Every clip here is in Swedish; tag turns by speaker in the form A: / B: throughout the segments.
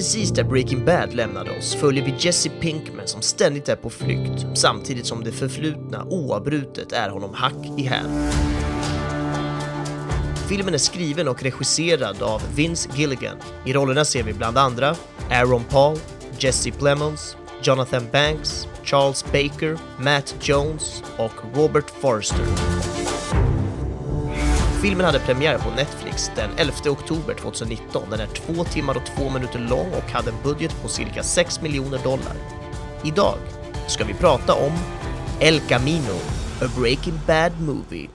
A: Precis där Breaking Bad lämnade oss följer vi Jesse Pinkman som ständigt är på flykt, samtidigt som det förflutna oavbrutet är honom hack i häl. Filmen är skriven och regisserad av Vince Gilligan. I rollerna ser vi bland andra Aaron Paul, Jesse Plemons, Jonathan Banks, Charles Baker, Matt Jones och Robert Forster. Filmen hade premiär på Netflix den 11 oktober 2019. Den är två timmar och två minuter lång och hade en budget på cirka 6 miljoner dollar. Idag ska vi prata om El Camino, a Breaking Bad movie.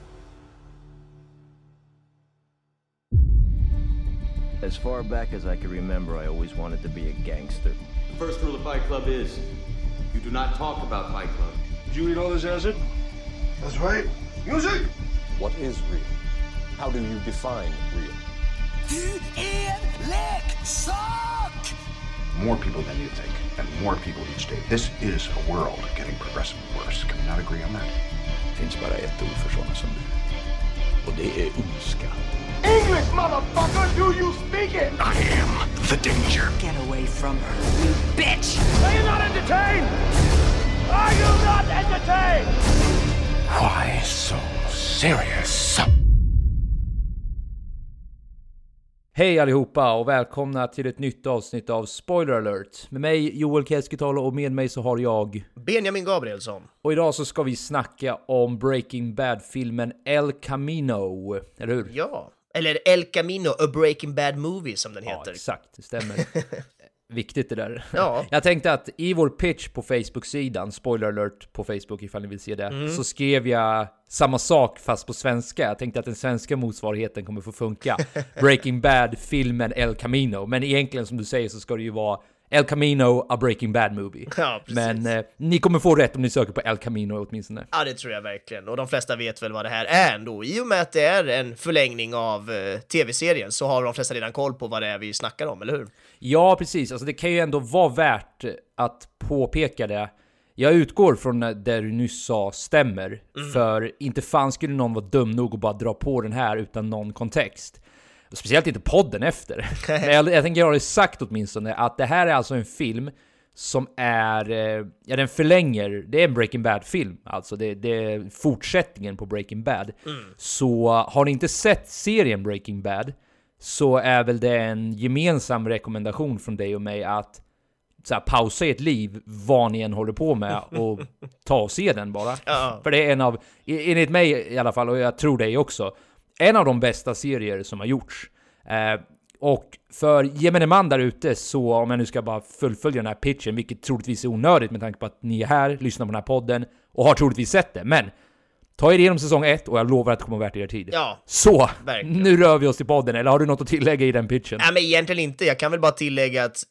B: As far back as I can remember, I always wanted to be a gangster.
C: The first rule of Fight Club is you do not talk about Fight Club.
D: Did you eat all this acid? That's right. Music!
E: What is real? How do you define real?
D: More people than you think, and more people each day. This is a world getting progressively worse. Can we not agree on that?
E: Det finns bara ett ord för sådana som du. Och det är ondska.
D: English, motherfucker! Do you speak it? I am the danger.
F: Get away from her, you bitch!
D: Are you not entertained? Are you not entertained? Why so serious?
G: Hej allihopa och välkomna till ett nytt avsnitt av Spoiler alert. Med mig Joel Keskitalo och med mig så har jag...
A: Benjamin Gabrielsson.
G: Och idag så ska vi snacka om Breaking Bad-filmen El Camino, eller hur?
A: Ja, eller El Camino, a Breaking Bad movie som den
G: Ja,
A: heter.
G: exakt, det stämmer. Viktigt det där.
A: Ja.
G: Jag tänkte att i vår pitch på Facebook-sidan, spoiler alert på Facebook ifall ni vill se det,
A: Mm.
G: så skrev jag samma sak fast på svenska. Jag tänkte att den svenska motsvarigheten kommer få funka. Breaking Bad-filmen El Camino. Men egentligen som du säger så ska det ju vara El Camino, a Breaking Bad movie.
A: Ja.
G: Men eh, ni kommer få rätt om ni söker på El Camino åtminstone.
A: Ja, det tror jag verkligen. Och de flesta vet väl vad det här är ändå. I och med att det är en förlängning av eh, tv-serien så har de flesta redan koll på vad det är vi snackar om, eller hur?
G: Ja, precis. Alltså det kan ju ändå vara värt att påpeka det. Jag utgår från det du nyss sa stämmer, för inte fan skulle någon vara dum nog att bara dra på den här utan någon kontext. Speciellt inte podden efter. Men jag, jag tänker ha det sagt åtminstone, att det här är alltså en film som är, eh, ja den förlänger, det är en Breaking Bad-film, alltså det, det är fortsättningen på Breaking Bad. Så har ni inte sett serien Breaking Bad, så är väl det en gemensam rekommendation från dig och mig att så här, pausa ert liv, vad ni än håller på med, och ta och se den bara.
A: Ja.
G: För det är en av, i- enligt mig i alla fall, och jag tror dig också, en av de bästa serier som har gjorts. Eh, och för gemene man där ute, så om jag nu ska bara fullfölja den här pitchen, vilket troligtvis är onödigt med tanke på att ni är här, lyssnar på den här podden och har troligtvis sett det, men ta er igenom säsong 1 och jag lovar att det kommer vara värt er tid.
A: Ja,
G: Så,
A: Verkligen.
G: nu rör vi oss till podden, eller har du något att tillägga i den pitchen?
A: Nej, men egentligen inte. Jag kan väl bara tillägga att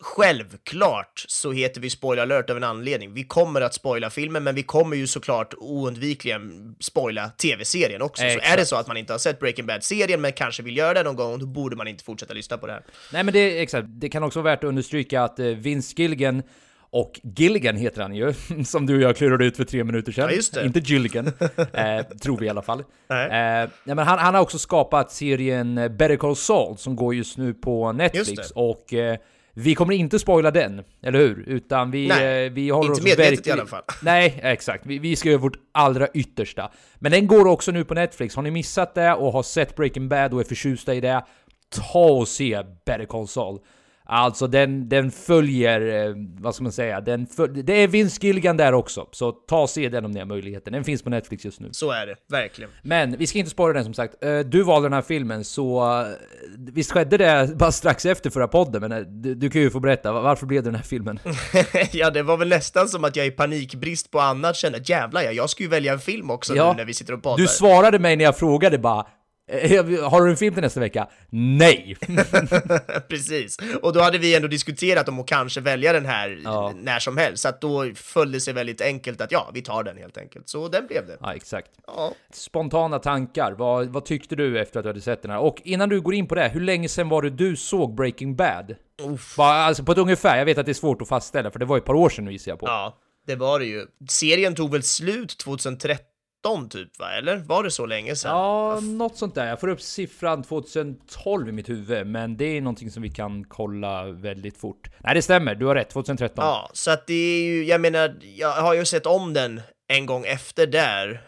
A: självklart så heter vi Spoiler alert av en anledning. Vi kommer att spoila filmen, men vi kommer ju såklart oundvikligen spoila tv-serien också. Så
G: Exakt.
A: är det så att man inte har sett Breaking Bad-serien, men kanske vill göra det någon gång, då borde man inte fortsätta lyssna på det här.
G: Nej men det, exakt, det kan också vara värt att understryka att eh, Vince Gilligan och Gilligan heter han ju, som du och jag klurade ut för tre minuter sedan.
A: Ja, just det.
G: Inte Gilligan, eh, tror vi i alla fall.
A: Nej.
G: Eh, nej, men han, han har också skapat serien Better Call Saul som går just nu på Netflix. Och eh, vi kommer inte spoila den, eller hur? Utan vi,
A: Nej,
G: eh, vi håller
A: inte
G: oss
A: medvetet i alla fall.
G: Nej, exakt. Vi, vi ska göra vårt allra yttersta. Men den går också nu på Netflix. Har ni missat det och har sett Breaking Bad och är förtjusta i det, ta och se Better Call Saul. Alltså den, den följer, eh, vad ska man säga, den föl- det är Vince Gilligan där också. Så ta och se den om ni har möjligheten. Den finns på Netflix just nu.
A: Så är det, verkligen.
G: Men vi ska inte spara den som sagt. Eh, Du valde den här filmen, så eh, visst skedde det bara strax efter förra podden, men du, du kan ju få berätta, va- varför blev det den här filmen?
A: ja, det var väl nästan som att jag i panikbrist på annat kände jävlar ja, jag ska ju välja en film också
G: Ja,
A: nu när vi sitter och poddar.
G: Du svarade mig när jag frågade bara Har du en film till nästa vecka? Nej!
A: Precis. Och då hade vi ändå diskuterat om att kanske välja den här
G: Ja.
A: när som helst, så att då föll det sig väldigt enkelt att ja, vi tar den helt enkelt. Så den blev det.
G: ja, exakt.
A: Ja.
G: Spontana tankar, vad, vad tyckte du efter att du hade sett den här? Och innan du går in på det, hur länge sedan var det du såg Breaking Bad? Bara, alltså på ett ungefär, jag vet att det är svårt att fastställa, för det var ett par år sedan nu gissar jag på.
A: ja, det var det ju. Serien tog väl slut 2013 typ va? Eller var det så länge sedan?
G: Ja, något sånt där. Jag får upp siffran 2012 i mitt huvud, men det är någonting som vi kan kolla väldigt fort. Nej, det stämmer. Du har rätt. 2013.
A: Ja, så att det är ju, jag menar, jag har ju sett om den en gång efter där.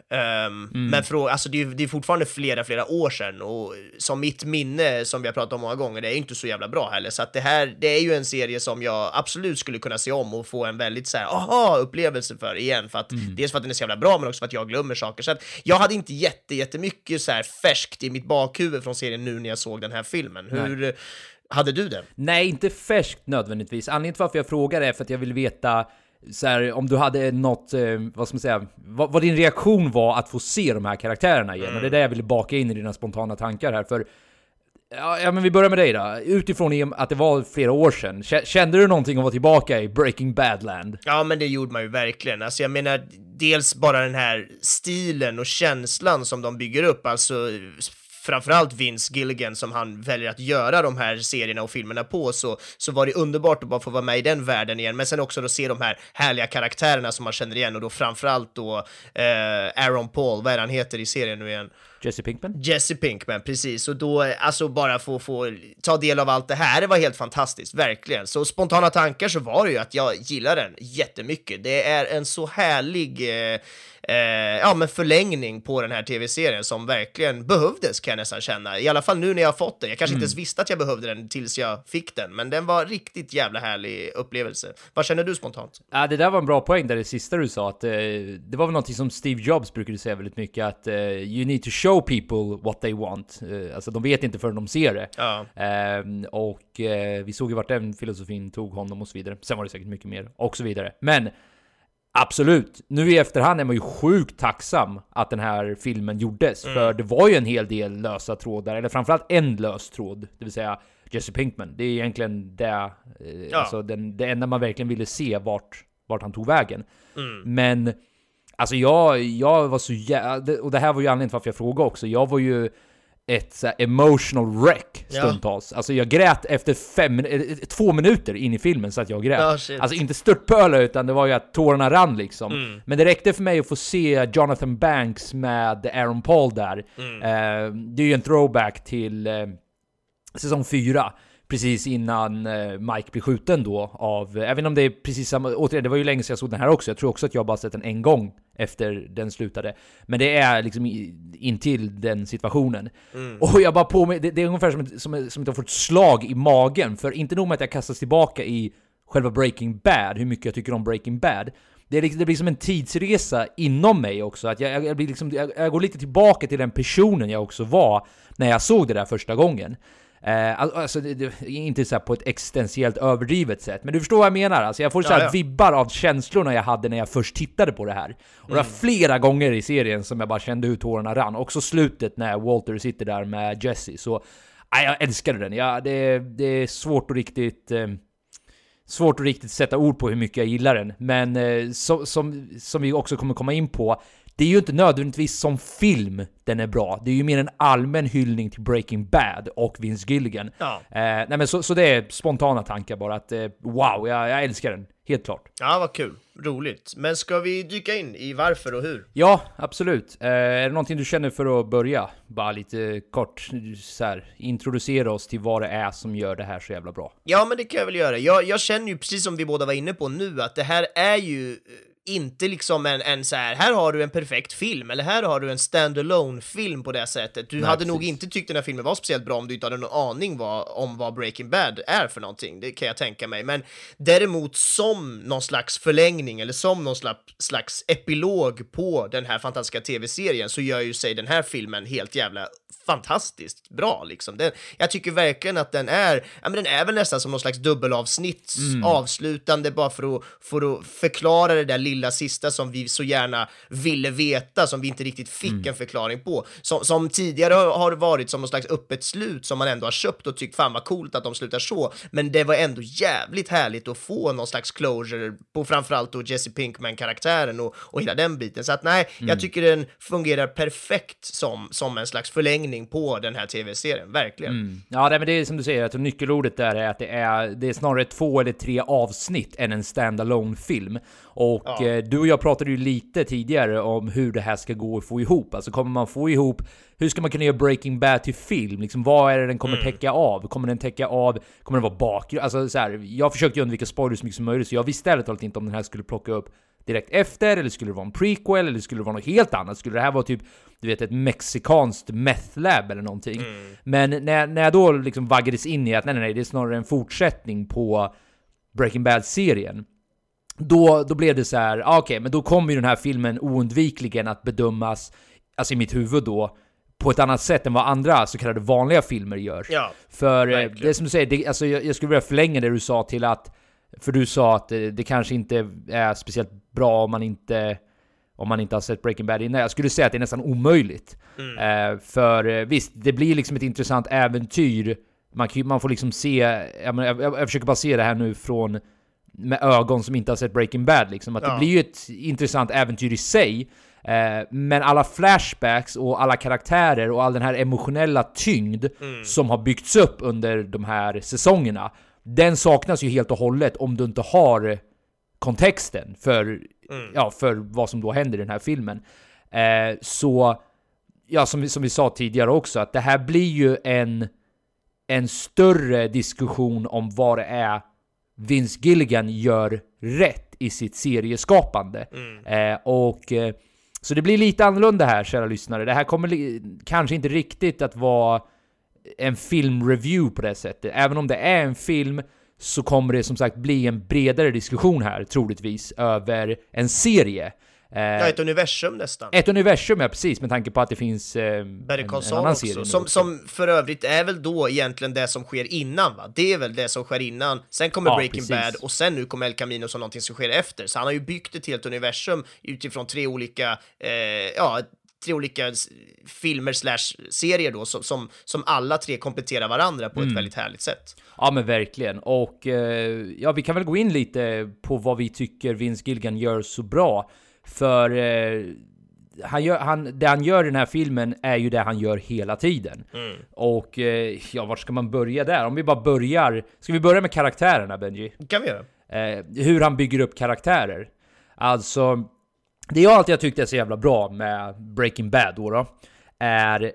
A: Um, Men för, alltså det, är, det är fortfarande flera, flera år sedan och som mitt minne, som vi har pratat om många gånger, det är ju inte så jävla bra heller. Så att det här, det är ju en serie som jag absolut skulle kunna se om och få en väldigt så här, aha, upplevelse för igen. För att, Dels för att den är så jävla bra, men också för att jag glömmer saker. Så att jag hade inte jätte, jättemycket så här färskt i mitt bakhuvud från serien nu när jag såg den här filmen. Hur hade du det?
G: Nej, inte färskt nödvändigtvis. Anledningen till varför jag frågar är för att jag vill veta så här, om du hade något, eh, vad ska man säga, vad, vad din reaktion var att få se de här karaktärerna igen. Och det är det jag ville baka in i dina spontana tankar här. För Ja, ja, men vi börjar med dig då. Utifrån att det var flera år sedan, kä- kände du någonting att vara tillbaka i Breaking Bad-land?
A: Ja, men det gjorde man ju verkligen. Alltså, jag menar, dels bara den här stilen och känslan som de bygger upp, alltså framförallt Vince Gilligan som han väljer att göra de här serierna och filmerna på, så, så var det underbart att bara få vara med i den världen igen, men sen också då se de här härliga karaktärerna som man känner igen och då framförallt då eh, Aaron Paul, vad är han heter i serien nu igen?
G: Jesse Pinkman?
A: Jesse Pinkman, precis. Och då, alltså bara få, få ta del av allt det här, det var helt fantastiskt, verkligen. Så spontana tankar så var det ju att jag gillar den jättemycket. Det är en så härlig eh, eh, ja, men förlängning på den här tv-serien som verkligen behövdes kan jag nästan känna. I alla fall nu när jag har fått den. Jag kanske inte ens visste att jag behövde den tills jag fick den, men den var riktigt jävla härlig upplevelse. Vad känner du spontant?
G: Ja, det där var en bra poäng där det sista du sa, att eh, det var väl någonting som Steve Jobs brukade säga väldigt mycket, att eh, you need to show people what they want. Eh, alltså de vet inte förrän de ser det.
A: Ja.
G: Ehm, och eh, vi såg ju vart den filosofin tog honom och så vidare. Sen var det säkert mycket mer och så vidare. Men absolut, nu i efterhand är man ju sjukt tacksam att den här filmen gjordes. För det var ju en hel del lösa trådar, eller framförallt en lös tråd, det vill säga Jesse Pinkman. Det är egentligen det, eh,
A: Ja.
G: alltså den, det enda man verkligen ville se vart, vart han tog vägen. Men Alltså jag, jag var så jävla... Och det här var ju anledningen till varför jag frågade också. Jag var ju ett så emotional wreck
A: Ja.
G: stundtals. Alltså jag grät efter fem, min- eh, två minuter in i filmen så att jag grät.
A: Ja, shit.
G: alltså inte störtpöla utan det var ju att tårarna rann liksom.
A: Mm.
G: Men det räckte för mig att få se Jonathan Banks med Aaron Paul där.
A: Mm.
G: Eh, det är ju en throwback till eh, säsong 4. Precis innan eh, Mike blir skjuten då av, eh, även om det är precis samma, återigen det var ju länge sedan jag såg den här också, jag tror också att jag bara sett den en gång efter den slutade. Men det är liksom intill den situationen. Och jag bara på mig, det, det är ungefär som, ett- som, som att jag får ett slag i magen, för inte nog med att jag kastas tillbaka i själva Breaking Bad, hur mycket jag tycker om Breaking Bad. Det, liksom, det blir som en tidsresa inom mig också, att jag, jag, jag, blir liksom, jag, jag går lite tillbaka till den personen jag också var när jag såg det där första gången. Eh, al- alltså, det, det, inte så på ett existentiellt överdrivet sätt, men du förstår vad jag menar? Alltså, jag får så
A: Ja, ja.
G: vibbar av känslorna jag hade när jag först tittade på det här. Och det var flera gånger i serien som jag bara kände hur tårarna rann. Också slutet när Walter sitter där med Jesse. Så, nej, jag älskade den. Ja, det, det är svårt att riktigt... Eh, svårt att riktigt sätta ord på hur mycket jag gillar den. Men eh, så, som, som vi också kommer komma in på, det är ju inte nödvändigtvis som film den är bra. Det är ju mer en allmän hyllning till Breaking Bad och Vince Gilligan.
A: Ja.
G: Eh, nej men så, så det är spontana tankar bara att eh, wow, jag, jag älskar den. Helt klart.
A: Ja, vad kul. Roligt. Men ska vi dyka in i varför och hur?
G: Ja, absolut. Eh, är det någonting du känner för att börja? Bara lite kort så här, introducera oss till vad det är som gör det här så jävla bra.
A: Ja, men det kan jag väl göra. Jag, jag känner ju precis som vi båda var inne på nu att det här är ju eh, inte liksom en, en så här, här har du en perfekt film, eller här har du en standalone film på det sättet. Du
G: Nej,
A: hade nog
G: precis.
A: inte tyckt den här filmen var speciellt bra om du inte hade någon aning vad, om vad Breaking Bad är för någonting, det kan jag tänka mig. Men däremot som någon slags förlängning eller som någon slags, slags epilog på den här fantastiska tv-serien så gör ju sig den här filmen helt jävla fantastiskt bra liksom. Den, jag tycker verkligen att den är, ja men den är väl nästan som någon slags dubbelavsnitt, avslutande bara för att, för att förklara det där lilla sista som vi så gärna ville veta, som vi inte riktigt fick en förklaring på. Som, som tidigare har varit som någon slags öppet slut som man ändå har köpt och tyckt fan vad coolt att de slutar så, men det var ändå jävligt härligt att få någon slags closure på framförallt då Jesse Pinkman-karaktären och, och hela den biten. Så att nej, jag tycker den fungerar perfekt som, som en slags förlängning på den här tv-serien, verkligen.
G: Ja, nej, men det är som du säger, att nyckelordet där är att det är, det är snarare två eller tre avsnitt än en standalone film. Och Och eh, du och jag pratade ju lite tidigare om hur det här ska gå att få ihop. Alltså kommer man få ihop, hur ska man kunna göra Breaking Bad till film? Liksom, vad är det den kommer
A: Mm.
G: täcka av? Kommer den täcka av, kommer den vara bakgrund? Alltså så här, jag försökte ju undvika spoilers så mycket som möjligt, så jag visste ärligt talat inte om den här skulle plocka upp direkt efter, eller skulle det vara en prequel, eller skulle det vara något helt annat? Skulle det här vara typ, du vet, ett mexikanskt meth lab eller någonting? Men när, när jag då liksom vaggades in i att nej, nej, nej, det är snarare en fortsättning på Breaking Bad-serien, då, då blev det så här, ah, okej, men då kommer ju den här filmen oundvikligen att bedömas, alltså i mitt huvud då, på ett annat sätt än vad andra så kallade vanliga filmer gör.
A: Ja,
G: För eh,
A: verkligen.
G: det som du säger, det, alltså jag, jag skulle vilja förlänga det du sa till att, för du sa att det, det kanske inte är speciellt bra om man inte om man inte har sett Breaking Bad innan. Jag skulle säga att det är nästan omöjligt. Eh, för eh, visst, det blir liksom ett intressant äventyr. Man, man får liksom se, jag, menar, jag, jag försöker bara se det här nu från med ögon som inte har sett Breaking Bad liksom. Att
A: Ja.
G: det blir ju ett intressant äventyr i sig. Eh, men alla flashbacks och alla karaktärer och all den här emotionella tyngd som har byggts upp under de här säsongerna. Den saknas ju helt och hållet om du inte har kontexten för, ja, för vad som då händer i den här filmen. Eh, så, ja, som, som vi sa tidigare också, att det här blir ju en, en större diskussion om vad det är Vince Gilligan gör rätt i sitt serieskapande. Eh, och eh, så det blir lite annorlunda här, kära lyssnare. Det här kommer kanske inte riktigt att vara en filmreview på det sättet. Även om det är en film så kommer det som sagt bli en bredare diskussion här, troligtvis, över en serie. Eh,
A: ja ett universum nästan.
G: ett universum, ja precis, med tanke på att det finns eh,
A: Better
G: en,
A: Call Saul också,
G: serie
A: som,
G: också.
A: som för övrigt är väl då egentligen det som sker innan va? Det är väl det som sker innan, sen kommer
G: Ja,
A: Breaking
G: precis.
A: Bad och sen nu kommer El Camino som någonting som sker efter. Så han har ju byggt ett helt universum utifrån tre olika, eh, ja, tre olika filmer slash serier då som, som, som alla tre kompletterar varandra på
G: Mm.
A: ett väldigt härligt sätt.
G: Ja men verkligen. Och eh, ja, vi kan väl gå in lite på vad vi tycker Vince Gilligan gör så bra. För eh, han gör, han, det han gör i den här filmen är ju det han gör hela tiden. Och eh, ja, vart ska man börja där? Om vi bara börjar... Ska vi börja med karaktärerna Benji?
A: Kan vi göra.
G: eh, hur han bygger upp karaktärer. Alltså, det jag alltid har tyckt är så jävla bra med Breaking Bad då, då är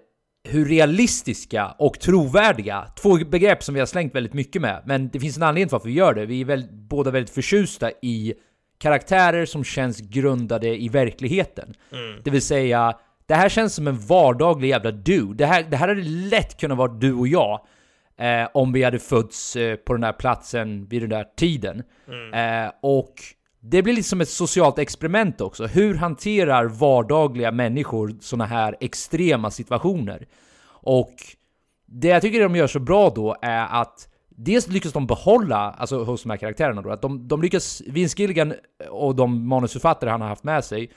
G: hur realistiska och trovärdiga, två begrepp som vi har slängt väldigt mycket med, men det finns en anledning till varför vi gör det. Vi är väl, båda väldigt förtjusta i karaktärer som känns grundade i verkligheten. Det vill säga, det här känns som en vardaglig jävla du. Det här, det här hade lätt kunnat vara du och jag eh, om vi hade fötts eh, på den här platsen vid den där tiden. Eh, och det blir lite som ett socialt experiment också. Hur hanterar vardagliga människor såna här extrema situationer? Och det jag tycker de gör så bra då är att dels lyckas de behålla, alltså hos de här karaktärerna då, att de, de lyckas, Vince Gilligan och de manusförfattare han har haft med sig,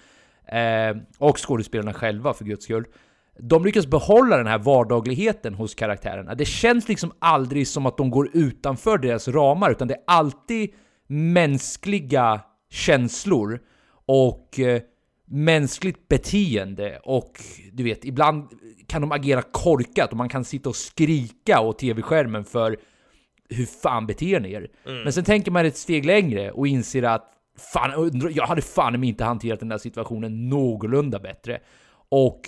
G: eh, och skådespelarna själva för guds skull, de lyckas behålla den här vardagligheten hos karaktärerna. Det känns liksom aldrig som att de går utanför deras ramar, utan det är alltid mänskliga känslor och eh, mänskligt beteende och du vet, ibland kan de agera korkat och man kan sitta och skrika åt tv-skärmen för hur fan beter ni er? Men sen tänker man ett steg längre och inser att fan, jag hade fan inte hanterat den där situationen någorlunda bättre. Och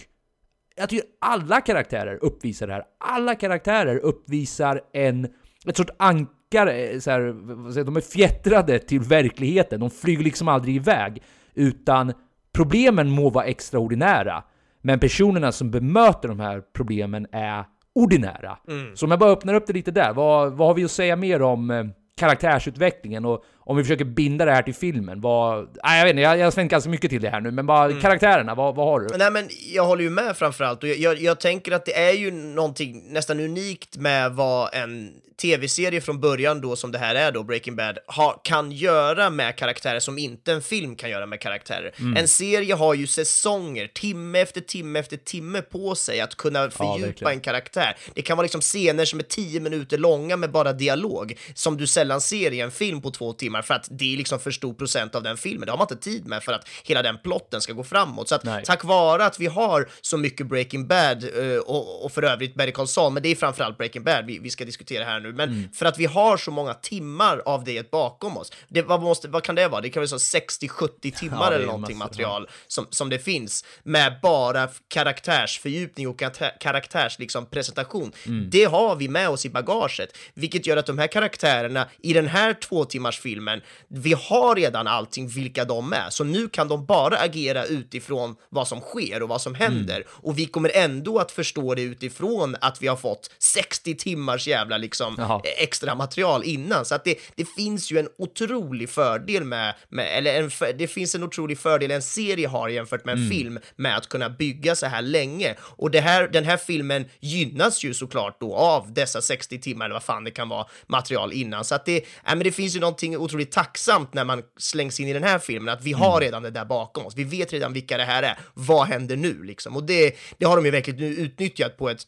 G: jag tycker alla karaktärer uppvisar det här. Alla karaktärer uppvisar en, ett sorts ankare, så här, de är fjättrade till verkligheten. De flyger liksom aldrig iväg. Utan problemen må vara extraordinära, men personerna som bemöter de här problemen är ordinära. Så om jag bara öppnar upp det lite där, vad, vad har vi att säga mer om eh, karaktärsutvecklingen och om vi försöker binda det här till filmen? Vad, nej, jag vet inte, jag, jag har slängt ganska mycket till det här nu, men bara karaktärerna, vad, vad har du?
A: Nej, men jag håller ju med framförallt och jag, jag, jag tänker att det är ju någonting nästan unikt med vad en tv-serie från början då, som det här är då, Breaking Bad, ha, kan göra med karaktärer som inte en film kan göra med karaktärer.
G: Mm.
A: En serie har ju säsonger, timme efter timme efter timme på sig att kunna fördjupa
G: verkligen.
A: en karaktär. Det kan vara liksom scener som är tio minuter långa med bara dialog, som du sällan ser i en film på två timmar. Timmar för att det är liksom för stor procent av den filmen. Det har man inte tid med för att hela den plotten ska gå framåt. Så att
G: Nej.
A: tack vare att vi har så mycket Breaking Bad eh, och, och för övrigt Better Call Saul, men det är framförallt Breaking Bad vi, vi ska diskutera här nu, men
G: Mm.
A: för att vi har så många timmar av det bakom oss. Det, vad, måste, vad kan det vara? Det kan vara så 60-70 timmar
G: Ja,
A: eller någonting
G: massor,
A: material som, som det finns med bara karaktärsfördjupning och karaktär, karaktärs liksom, presentation.
G: Mm.
A: Det har vi med oss i bagaget, vilket gör att de här karaktärerna i den här två timmars filmen, vi har redan allting vilka de är, så nu kan de bara agera utifrån vad som sker och vad som händer
G: Mm.
A: och vi kommer ändå att förstå det utifrån att vi har fått 60 timmars jävla liksom
G: Jaha.
A: extra material innan. Så att det, det finns ju en otrolig fördel med, med eller en, det finns en otrolig fördel en serie har jämfört med en
G: Mm.
A: film med att kunna bygga så här länge. Och det här, den här filmen gynnas ju såklart då av dessa 60 timmar eller vad fan det kan vara material innan. Så att det, ja, men det finns ju någonting otroligt tacksamt när man slängs in i den här filmen, att vi
G: Mm.
A: har redan det där bakom oss. Vi vet redan vilka det här är. Vad händer nu liksom? Och det, det har de ju verkligen nu utnyttjat på ett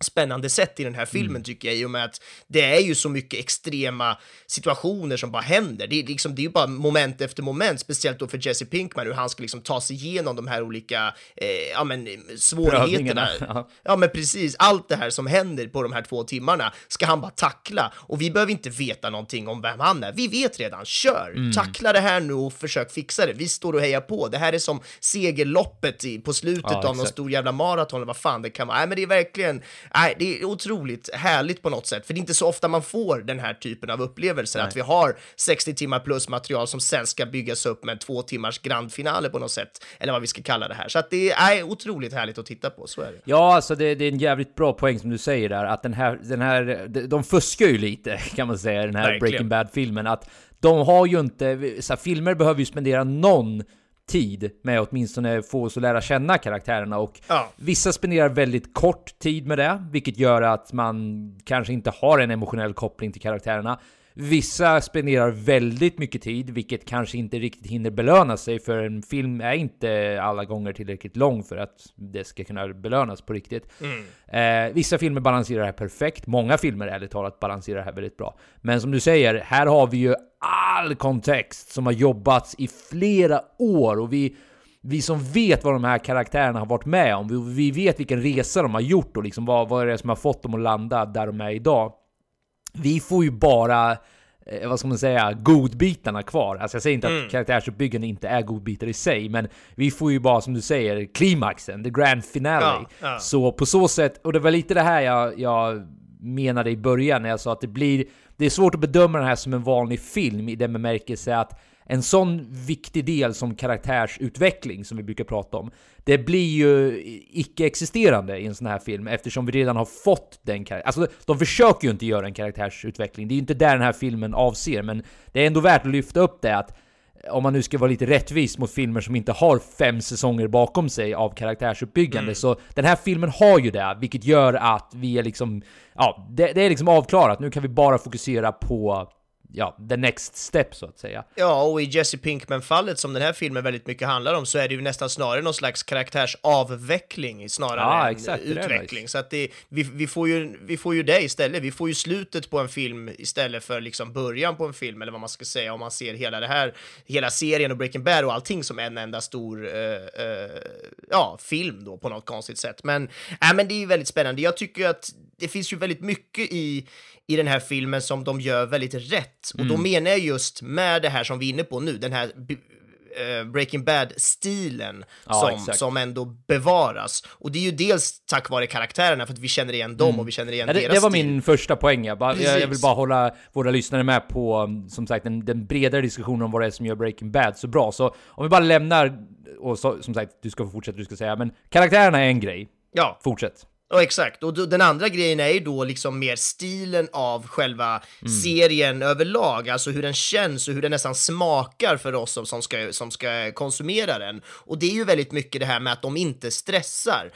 A: spännande sätt i den här filmen
G: Mm.
A: tycker jag i och med att det är ju så mycket extrema situationer som bara händer. Det är, liksom, det är ju bara moment efter moment, speciellt då för Jesse Pinkman, hur han ska liksom ta sig igenom de här olika eh, ja, men, svårigheterna.
G: Ja.
A: Ja, men precis. Allt det här som händer på de här två timmarna ska han bara tackla och vi behöver inte veta någonting om vem han är. Vi vet redan. Kör!
G: Mm.
A: Tackla det här nu och försök fixa det. Vi står och hejar på. Det här är som segerloppet i, på slutet
G: Ja,
A: av någon stor jävla maraton eller vad fan det kan vara. Nej, men det är verkligen, nej, det är otroligt härligt på något sätt, för det är inte så ofta man får den här typen av upplevelser, att vi har 60 timmar plus material som sen ska byggas upp med två timmars grandfinale på något sätt, eller vad vi ska kalla det här. Så att det är nej, otroligt härligt att titta på, så är det.
G: Ja, alltså det, det är en jävligt bra poäng som du säger där, att den här, den här, de, de fuskar ju lite kan man säga, den här
A: Verkligen.
G: Breaking Bad-filmen. Att de har ju inte, så här, filmer behöver ju spendera någon tid med att åtminstone få oss att lära känna karaktärerna och
A: Ja.
G: vissa spenderar väldigt kort tid med det, vilket gör att man kanske inte har en emotionell koppling till karaktärerna. Vissa spenderar väldigt mycket tid, vilket kanske inte riktigt hinner belöna sig, för en film är inte alla gånger tillräckligt lång för att det ska kunna belönas på riktigt. Eh, vissa filmer balanserar det här perfekt, många filmer ärligt talat balanserar det här väldigt bra. Men som du säger, här har vi ju all kontext som har jobbats i flera år och vi vi som vet vad de här karaktärerna har varit med om, vi, vi vet vilken resa de har gjort och liksom vad, vad är det som har fått dem att landa där de är idag. Vi får ju bara, eh, vad ska man säga, godbitarna kvar. Alltså jag säger inte att karaktärsuppbyggande inte är godbitar i sig, men vi får ju bara, som du säger, klimaxen, the grand finale.
A: Ja, ja.
G: Så på så sätt, och det var lite det här jag, jag menade i början när jag sa att det blir, det är svårt att bedöma den här som en vanlig film i den bemärkelse att en sån viktig del som karaktärsutveckling som vi brukar prata om, det blir ju icke-existerande i en sån här film eftersom vi redan har fått den karaktären. Alltså de försöker ju inte göra en karaktärsutveckling, det är ju inte där den här filmen avser, men det är ändå värt att lyfta upp det att om man nu ska vara lite rättvis mot filmer som inte har fem säsonger bakom sig av karaktärsuppbyggande, så den här filmen har ju det, vilket gör att vi är liksom, ja, det, det är liksom avklarat. Nu kan vi bara fokusera på, ja, the next step så att säga.
A: Ja, och i Jesse Pinkman-fallet som den här filmen väldigt mycket handlar om så är det ju nästan snarare någon slags karaktärsavveckling snarare
G: Ja,
A: än
G: exakt,
A: utveckling.
G: nice.
A: Så att det, vi, vi, får ju, vi får ju det istället. Vi får ju slutet på en film istället för liksom början på en film, eller vad man ska säga, om man ser hela det här, hela serien och Breaking Bad och allting som en enda stor, eh, eh, ja, film då på något konstigt sätt. Men, äh, men det är ju väldigt spännande. Jag tycker att det finns ju väldigt mycket i, i den här filmen som de gör väldigt rätt. Och då
G: Mm.
A: menar jag just med det här som vi är inne på nu, den här eh, Breaking Bad-stilen
G: Ja,
A: som,
G: exakt.
A: som ändå bevaras. Och det är ju dels tack vare karaktärerna, för att vi känner igen dem och vi känner igen
G: Mm. Ja, det,
A: deras
G: det var
A: stil.
G: min första poäng. Jag, bara, jag, vill bara hålla våra lyssnare med på, um, som sagt, den, den bredare diskussionen om vad det är som gör Breaking Bad så bra. Så om vi bara lämnar, och så, som sagt, du ska få fortsätta, du ska säga, men karaktärerna är en grej.
A: Ja,
G: Fortsätt.
A: Ja, exakt. Och den andra grejen är ju då liksom mer stilen av själva
G: Mm.
A: serien överlag, alltså hur den känns och hur den nästan smakar för oss som, som, ska, som ska konsumera den. Och det är ju väldigt mycket det här med att de inte stressar.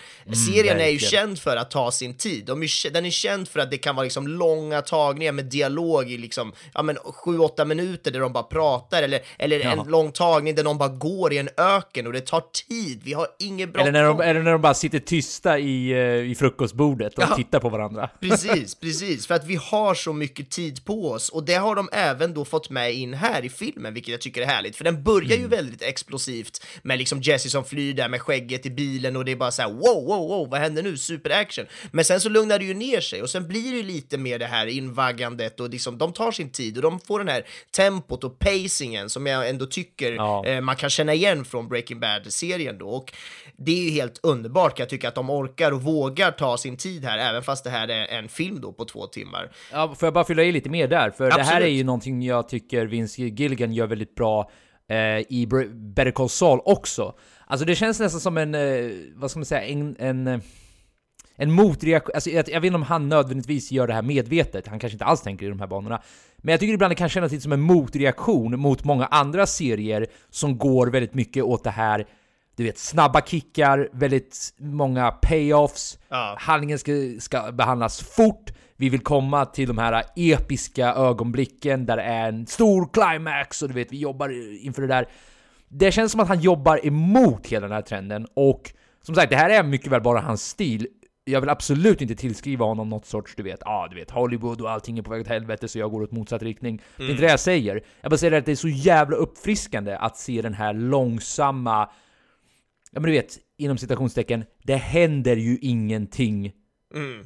A: serien är ju
G: Mm, verkligen.
A: känd för att ta sin tid. De är, den är känd för att det kan vara liksom långa tagningar med dialog i liksom, ja men 7-8 minuter där de bara pratar, eller, eller
G: Ja.
A: en lång tagning där de bara går i en öken och det tar tid. Vi har ingen bråttom.
G: Eller när, de, eller när de bara sitter tysta i, eh, i frukostbordet och
A: Ja.
G: tittar på varandra.
A: Precis, precis, för att vi har så mycket tid på oss och det har de även då fått med in här i filmen, vilket jag tycker är härligt, för den börjar ju väldigt explosivt med liksom Jesse som flyr där med skägget i bilen och det är bara så här wow, wow, wow, vad händer nu? Superaction. Men sen så lugnar det ju ner sig och sen blir det ju lite mer det här invaggandet och liksom de tar sin tid och de får den här tempot och pacingen som jag ändå tycker
G: Ja.
A: eh, man kan känna igen från Breaking Bad-serien då och det är ju helt underbart kan jag tycka att de orkar och vågar ta sin tid här, även fast det här är en film då på två timmar.
G: Ja, får jag bara fylla i lite mer där? För det här
A: Absolut.
G: är ju någonting jag tycker Vince Gilligan gör väldigt bra eh, i Better Call Saul också. Alltså det känns nästan som en, eh, vad ska man säga, en, en, eh, en motreaktion. Alltså jag, jag vet inte om han nödvändigtvis gör det här medvetet, han kanske inte alls tänker i de här banorna. Men jag tycker ibland det kan kännas lite som en motreaktion mot många andra serier som går väldigt mycket åt det här du vet, snabba kickar, väldigt många payoffs,
A: Ja.
G: handlingen ska, ska behandlas fort, vi vill komma till de här episka ögonblicken där det är en stor climax och du vet, vi jobbar inför det där. Det känns som att han jobbar emot hela den här trenden och som sagt, det här är mycket väl bara hans stil. Jag vill absolut inte tillskriva honom något sorts, du vet, ah, du vet, Hollywood och allting är på väg åt helvete så jag går åt motsatt riktning. Det är inte det jag säger. Jag bara säger att det är så jävla uppfriskande att se den här långsamma Ja men du vet, inom citationstecken, det händer ju ingenting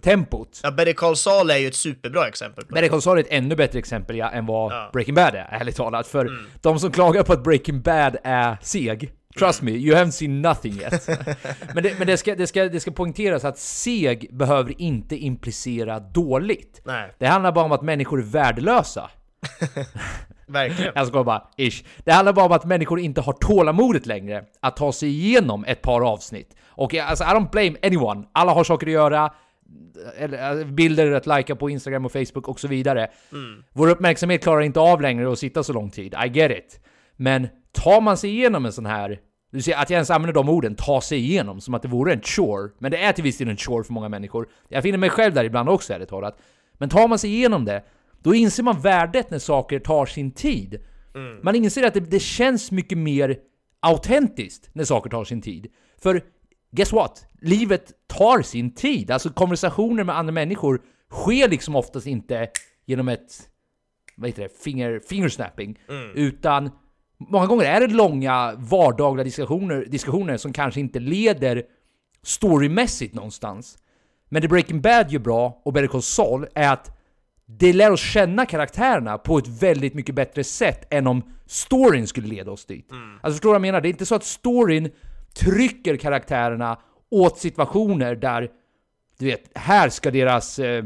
G: tempot.
A: Ja, Better Call Saul är ju ett superbra exempel på.
G: Better Call Saul är ett ännu bättre exempel ja, än vad
A: Ja.
G: Breaking Bad är, ärligt talat. För de som klagar på att Breaking Bad är seg, trust me, you haven't seen nothing yet. men det, men det, ska, det, ska, det ska poängteras att seg behöver inte implicera dåligt.
A: Nej,
G: Det handlar bara om att människor är värdelösa.
A: verkligen.
G: Jag skojar bara, ish. Det handlar bara om att människor inte har tålamodet längre att ta sig igenom ett par avsnitt. Och jag- alltså, I don't blame anyone. Alla har saker att göra, eller, äh, bilder att lajka på Instagram och Facebook och så vidare. Vår uppmärksamhet klarar inte av längre att sitta så lång tid, I get it. Men tar man sig igenom en sån här du ser att jag ens använder de orden, ta sig igenom, som att det vore en chore. Men det är till viss del en chore för många människor. Jag finner mig själv där ibland också, ärligt talat. Men tar man sig igenom det, då inser man värdet när saker tar sin tid. Man inser att det, det känns mycket mer autentiskt när saker tar sin tid. För guess what? Livet tar sin tid. Alltså konversationer med andra människor sker liksom oftast inte genom ett vad heter det, finger, fingersnapping. Utan många gånger är det långa vardagliga diskussioner, diskussioner som kanske inte leder storymässigt någonstans. Men det Breaking Bad gör bra och Better Call Saul är att det lär oss känna karaktärerna på ett väldigt mycket bättre sätt än om storyn skulle leda oss dit. Alltså förstår du vad jag menar? Det är inte så att storyn trycker karaktärerna åt situationer där, du vet, här ska deras... Eh,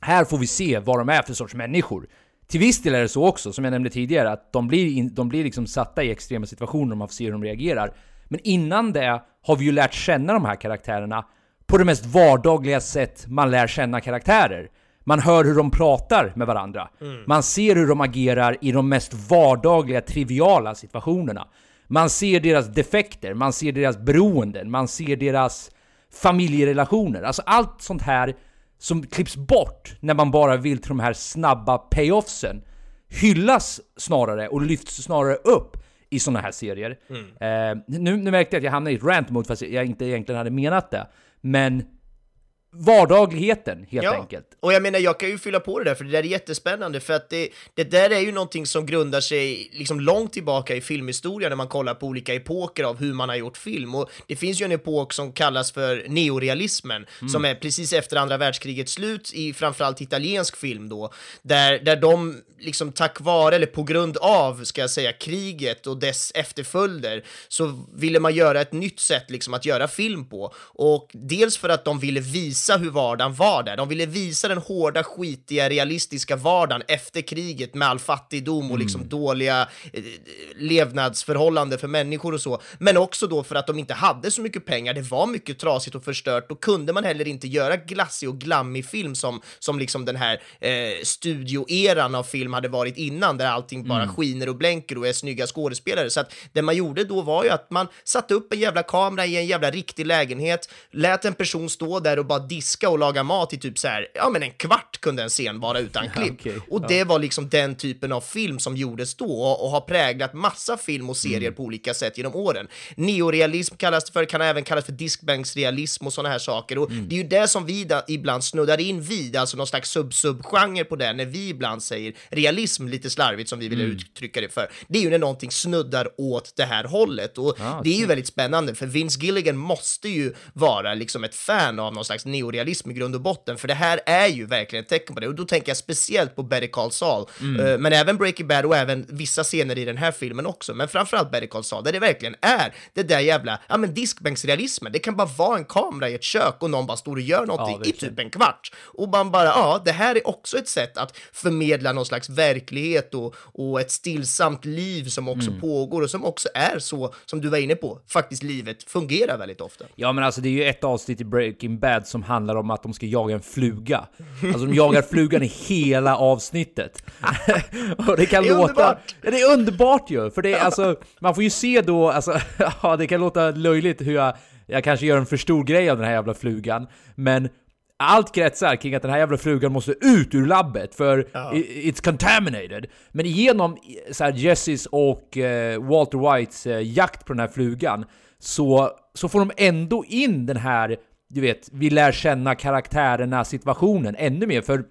G: här får vi se vad de är för sorts människor. Till viss del är det så också, som jag nämnde tidigare, att de blir, in, de blir liksom satta i extrema situationer och man får se hur de reagerar. Men innan det har vi ju lärt känna de här karaktärerna på det mest vardagliga sätt man lär känna karaktärer. Man hör hur de pratar med varandra. Man ser hur de agerar i de mest vardagliga, triviala situationerna. Man ser deras defekter, man ser deras beroenden, man ser deras familjerelationer. Alltså allt sånt här som klipps bort när man bara vill till de här snabba payoffsen hyllas snarare och lyfts snarare upp i såna här serier. Eh, nu, nu märkte jag att jag hamnade i ett rant mode fast jag inte egentligen hade menat det. Men vardagligheten helt enkelt.
A: Och jag menar, jag kan ju fylla på det där, för det där är jättespännande, för att det, det där är ju någonting som grundar sig liksom långt tillbaka i filmhistorien när man kollar på olika epoker av hur man har gjort film. Och det finns ju en epok som kallas för neorealismen, som är precis efter andra världskrigets slut i framförallt italiensk film då, där, där de liksom tack vare, eller på grund av, ska jag säga, kriget och dess efterföljder, så ville man göra ett nytt sätt liksom att göra film på. Och dels för att de ville visa hur vardagen var där. De ville visa den hårda, skitiga, realistiska vardagen efter kriget med all fattigdom och liksom dåliga eh, levnadsförhållanden för människor och så. Men också då för att de inte hade så mycket pengar. Det var mycket trasigt och förstört. Då kunde man heller inte göra glassig och glammig film som, som liksom den här eh, studioeran av film hade varit innan, där allting bara skiner och blänker och är snygga skådespelare. Så att det man gjorde då var ju att man satte upp en jävla kamera i en jävla riktig lägenhet, lät en person stå där och bara diska och laga mat i typ så här, ja men en kvart kunde en scen vara utan klipp.
G: okej,
A: och
G: ja.
A: det var liksom den typen av film som gjordes då och, och har präglat massa film och serier
G: Mm.
A: på olika sätt genom åren. Neorealism kallas det för, kan även kallas för diskbänksrealism och sådana här saker. Och
G: Mm.
A: det är ju det som vi da, ibland snuddar in vid, alltså någon slags sub-sub-genre på det, när vi ibland säger realism lite slarvigt som vi vill
G: Mm.
A: uttrycka det för. Det är ju när någonting snuddar åt det här hållet och
G: Ah,
A: det är ju väldigt spännande för Vince Gilligan måste ju vara liksom ett fan av någon slags neorealism i grund och botten, för det här är ju verkligen ett tecken på det och då tänker jag speciellt på Better Call Saul,
G: Mm.
A: Eh, men även Breaking Bad och även vissa scener i den här filmen också, men framförallt Better Call Saul, där det verkligen är det där jävla, ja men diskbänksrealismen, det kan bara vara en kamera i ett kök och någon bara står och gör någonting i
G: verkligen.
A: typ en kvart och man bara, ja, det här är också ett sätt att förmedla någon slags verklighet och, och ett stillsamt liv som också
G: Mm.
A: pågår och som också är så, som du var inne på, faktiskt livet fungerar väldigt ofta.
G: Ja men alltså det är ju ett avsnitt i Breaking Bad som handlar om att de ska jaga en fluga. Alltså de jagar flugan i hela avsnittet. och det kan
A: Det är
G: låta...
A: underbart.
G: Ja, det är underbart ju! För det är alltså, man får ju se då, alltså, ja det kan låta löjligt hur jag, jag kanske gör en för stor grej av den här jävla flugan, men allt kretsar kring att den här jävla flugan måste ut ur labbet för i- it's contaminated. Men genom så här, Jesses och eh, Walter Whites eh, jakt på den här flugan så, så får de ändå in den här, du vet, vi lär känna karaktärerna, situationen ännu mer. För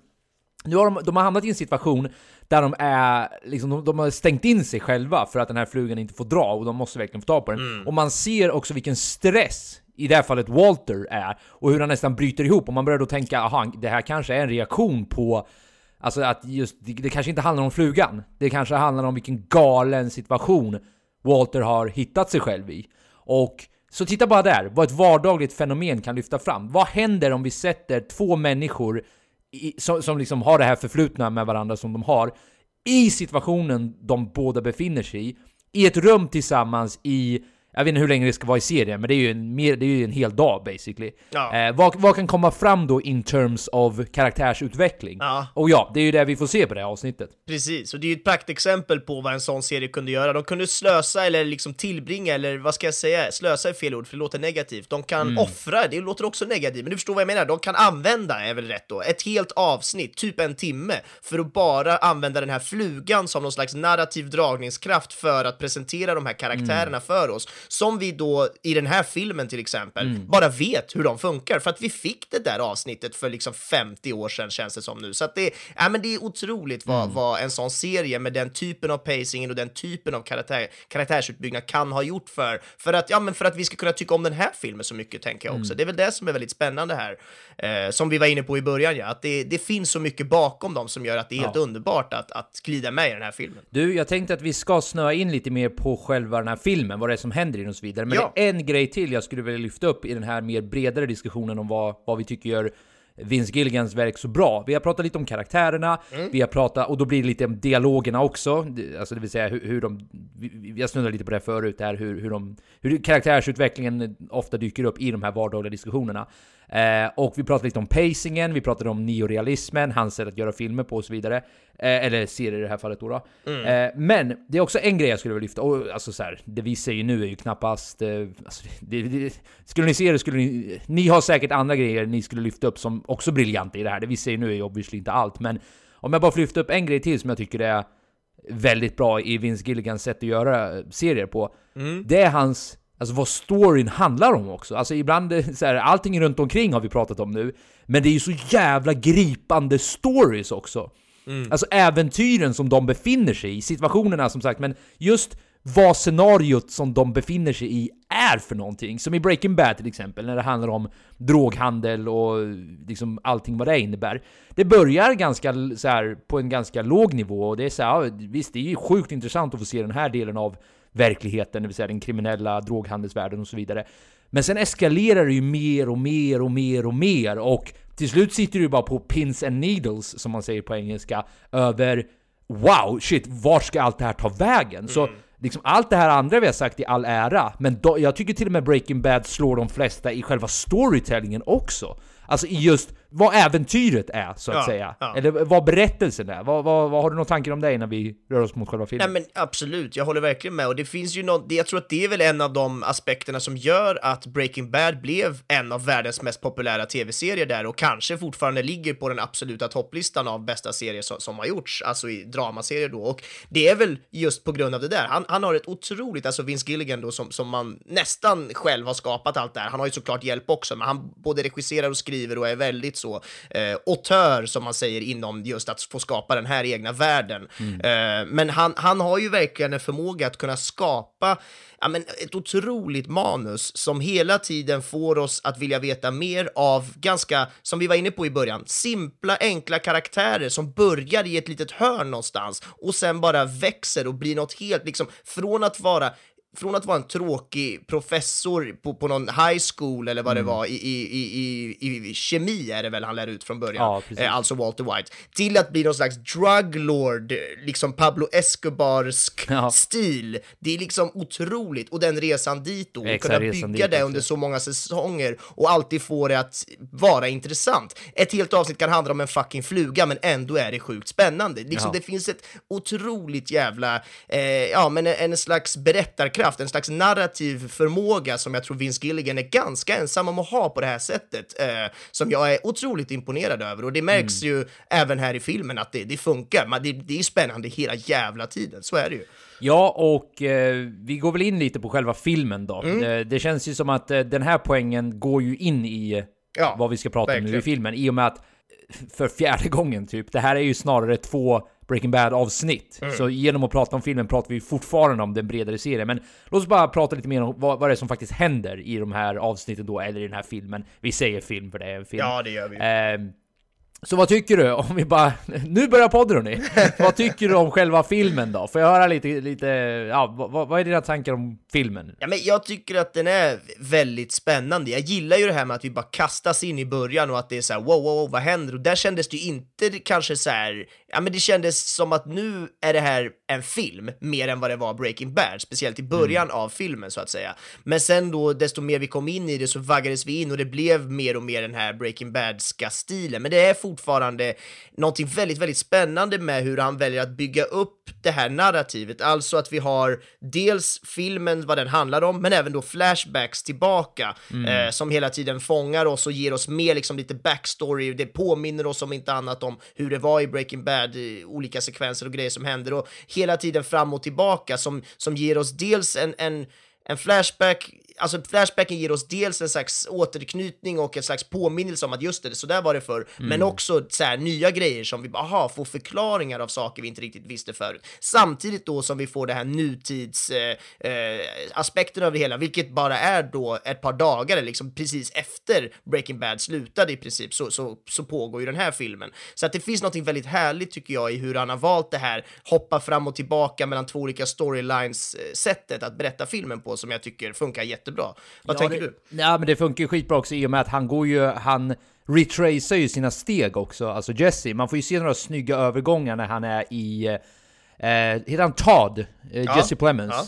G: nu har de, de har hamnat i en situation där de är, liksom, de, de har stängt in sig själva för att den här flugan inte får dra och de måste verkligen få tag på den. Och man ser också vilken stress i det här fallet Walter är och hur han nästan bryter ihop och man börjar då tänka, aha, det här kanske är en reaktion på Alltså att just, det, det kanske inte handlar om flugan. Det kanske handlar om vilken galen situation Walter har hittat sig själv i. Och så titta bara där, vad ett vardagligt fenomen kan lyfta fram. Vad händer om vi sätter två människor i, som, som liksom har det här förflutna med varandra som de har, i situationen de båda befinner sig i, i ett rum tillsammans i jag vet inte hur länge det ska vara i serien, men det är ju en, mer, det är en hel dag basically.
A: Ja.
G: Eh, vad, vad kan komma fram då in terms of karaktärsutveckling?
A: Ja.
G: Och ja, det är ju det vi får se på det här avsnittet.
A: Precis, och det är ju ett praktexempel på vad en sån serie kunde göra. De kunde slösa eller liksom tillbringa, eller vad ska jag säga, slösa är fel ord för det låter negativt. De kan
G: Mm.
A: offra, det låter också negativt, men du förstår vad jag menar. De kan använda, är väl rätt då, ett helt avsnitt, typ en timme, för att bara använda den här flugan som någon slags narrativ dragningskraft för att presentera de här karaktärerna
G: Mm.
A: för oss, som vi då i den här filmen till exempel
G: Mm.
A: bara vet hur de funkar, för att vi fick det där avsnittet för liksom 50 år sedan känns det som nu. Så att det, ja, men det är otroligt vad,
G: Mm.
A: vad en sån serie med den typen av pacingen och den typen av karaktär, karaktärsutbyggnad kan ha gjort för, för, att, ja, men för att vi ska kunna tycka om den här filmen så mycket, tänker jag också.
G: Mm.
A: Det är väl det som är väldigt spännande här, eh, som vi var inne på i början, ja, att det, det finns så mycket bakom dem som gör att det är helt
G: Ja.
A: underbart att, att glida med i den här filmen.
G: Du, jag tänkte att vi ska snöa in lite mer på själva den här filmen, vad det är som händer den och så vidare. Men
A: Ja.
G: det är en grej till jag skulle vilja lyfta upp i den här mer bredare diskussionen om vad, vad vi tycker gör Vince Gilligans verk så bra. Vi har pratat lite om karaktärerna, vi har pratat, och då blir det lite om dialogerna också, alltså det vill säga hur, hur de, har snuddat lite på det här förut, där hur, hur, de, hur karaktärsutvecklingen ofta dyker upp i de här vardagliga diskussionerna. Eh, och vi pratade lite om pacingen, vi pratade om neorealismen, hans sätt att göra filmer på och så vidare. Eh, eller serier i det här fallet då. då. Eh, men det är också en grej jag skulle vilja lyfta, och alltså så här, det vi säger nu är ju knappast... Eh, alltså, det, det, skulle ni se det skulle ni... Ni har säkert andra grejer ni skulle lyfta upp som också briljanta i det här. Det vi säger nu är ju obviously inte allt, men om jag bara får lyfta upp en grej till som jag tycker är väldigt bra i Vince Gilligans sätt att göra eh, serier på. Det är hans, alltså vad storyn handlar om också. Alltså ibland, eh, så här, allting runt omkring har vi pratat om nu, men det är ju så jävla gripande stories också. Mm. Alltså äventyren som de befinner sig i, situationerna som sagt, men just vad scenariot som de befinner sig i är för någonting. Som i Breaking Bad till exempel, när det handlar om droghandel och liksom allting vad det innebär. Det börjar ganska så här, på en ganska låg nivå och det är så här, visst det är ju sjukt intressant att få se den här delen av verkligheten, det vill säga den kriminella droghandelsvärlden och så vidare. Men sen eskalerar det ju mer och mer och mer och mer och till slut sitter du bara på pins and needles, som man säger på engelska, över Wow, shit, vart ska allt det här ta vägen? Så liksom allt det här andra vi har sagt i all ära, men då, jag tycker till och med Breaking Bad slår de flesta i själva storytellingen också. Alltså i just vad äventyret är, så att
A: Ja,
G: säga.
A: ja.
G: Eller vad berättelsen är. Vad, vad, vad har du några tankar om det innan vi rör oss mot själva filmen?
A: Nej men absolut, jag håller verkligen med och det finns ju något, jag tror att det är väl en av de aspekterna som gör att Breaking Bad blev en av världens mest populära tv-serier där och kanske fortfarande ligger på den absoluta topplistan av bästa serier som, som har gjorts, alltså i dramaserier då och det är väl just på grund av det där. Han, han har ett otroligt, alltså Vince Gilligan då som, som man nästan själv har skapat allt det här. Han har ju såklart hjälp också, men han både regisserar och skriver och är väldigt så eh, auteur som man säger inom just att få skapa den här egna världen. Eh, men han, han har ju verkligen en förmåga att kunna skapa ja, men ett otroligt manus som hela tiden får oss att vilja veta mer av ganska, som vi var inne på i början, simpla, enkla karaktärer som börjar i ett litet hörn någonstans och sen bara växer och blir något helt, liksom, från att vara från att vara en tråkig professor på, på någon high school eller vad det var i, i, i, i, i kemi är det väl han lär ut från början,
G: Ja,
A: eh, alltså Walter White, till att bli någon slags druglord, liksom Pablo Escobarsk
G: Ja.
A: stil. Det är liksom otroligt och den resan dit då, och
G: Exakt,
A: kunna bygga
G: dit
A: det under så många säsonger och alltid få det att vara intressant. Ett helt avsnitt kan handla om en fucking fluga, men ändå är det sjukt spännande. Liksom,
G: Ja.
A: Det finns ett otroligt jävla, eh, ja men en, en slags berättarkraft, en slags narrativ förmåga som jag tror Vince Gilligan är ganska ensam om att ha på det här sättet, eh, som jag är otroligt imponerad över. Och det märks
G: Mm.
A: ju även här i filmen att det, det funkar. Man, det, det är spännande hela jävla tiden, så är det ju.
G: Ja, och eh, vi går väl in lite på själva filmen då.
A: Mm.
G: Det, det känns ju som att eh, den här poängen går ju in i eh,
A: Ja,
G: vad vi ska prata om nu
A: verkligen.
G: i filmen. I och med att, eh, för fjärde gången typ, det här är ju snarare två Breaking Bad-avsnitt.
A: Mm.
G: Så genom att prata om filmen pratar vi fortfarande om den bredare serien. Men låt oss bara prata lite mer om vad, vad det är som faktiskt händer i de här avsnitten då, eller i den här filmen. Vi säger film för det är en film.
A: Ja, det gör vi.
G: Ehm, så vad tycker du om vi bara... Nu börjar podden hörni! vad tycker du om själva filmen då? Får jag höra lite, lite ja, vad, vad är dina tankar om filmen?
A: Ja, men jag tycker att den är väldigt spännande. Jag gillar ju det här med att vi bara kastas in i början och att det är så här wow, wow, wow, vad händer? Och där kändes det ju inte kanske så här, ja men det kändes som att nu är det här en film mer än vad det var Breaking Bad, speciellt i början av filmen så att säga. Men sen då, desto mer vi kom in i det så vaggades vi in och det blev mer och mer den här Breaking Bad-ska stilen. Men det är fortfarande någonting väldigt, väldigt spännande med hur han väljer att bygga upp det här narrativet. Alltså att vi har dels filmen, vad den handlar om, men även då flashbacks tillbaka eh, som hela tiden fångar oss och ger oss mer liksom lite backstory. Det påminner oss om inte annat om hur det var i Breaking Bad, med olika sekvenser och grejer som händer och hela tiden fram och tillbaka som, som ger oss dels en, en en flashback, alltså flashbacken ger oss dels en slags återknytning och en slags påminnelse om att just det, så där var det förr, men också så här, nya grejer som vi bara, aha, får förklaringar av saker vi inte riktigt visste förut. Samtidigt då som vi får det här nutids eh, eh, av det hela, vilket bara är då ett par dagar, liksom precis efter Breaking Bad slutade i princip, så, så, så pågår ju den här filmen. Så att det finns något väldigt härligt tycker jag i hur han har valt det här, hoppa fram och tillbaka mellan två olika storylines-sättet att berätta filmen på som jag tycker funkar jättebra. Vad
G: Ja,
A: tänker
G: det,
A: du?
G: Ja men det funkar ju skitbra också i och med att han går ju, han retracear ju sina steg också, alltså Jesse. Man får ju se några snygga övergångar när han är i, eh, heter han Todd? Eh,
A: Ja,
G: Jesse Plemons.
A: ja.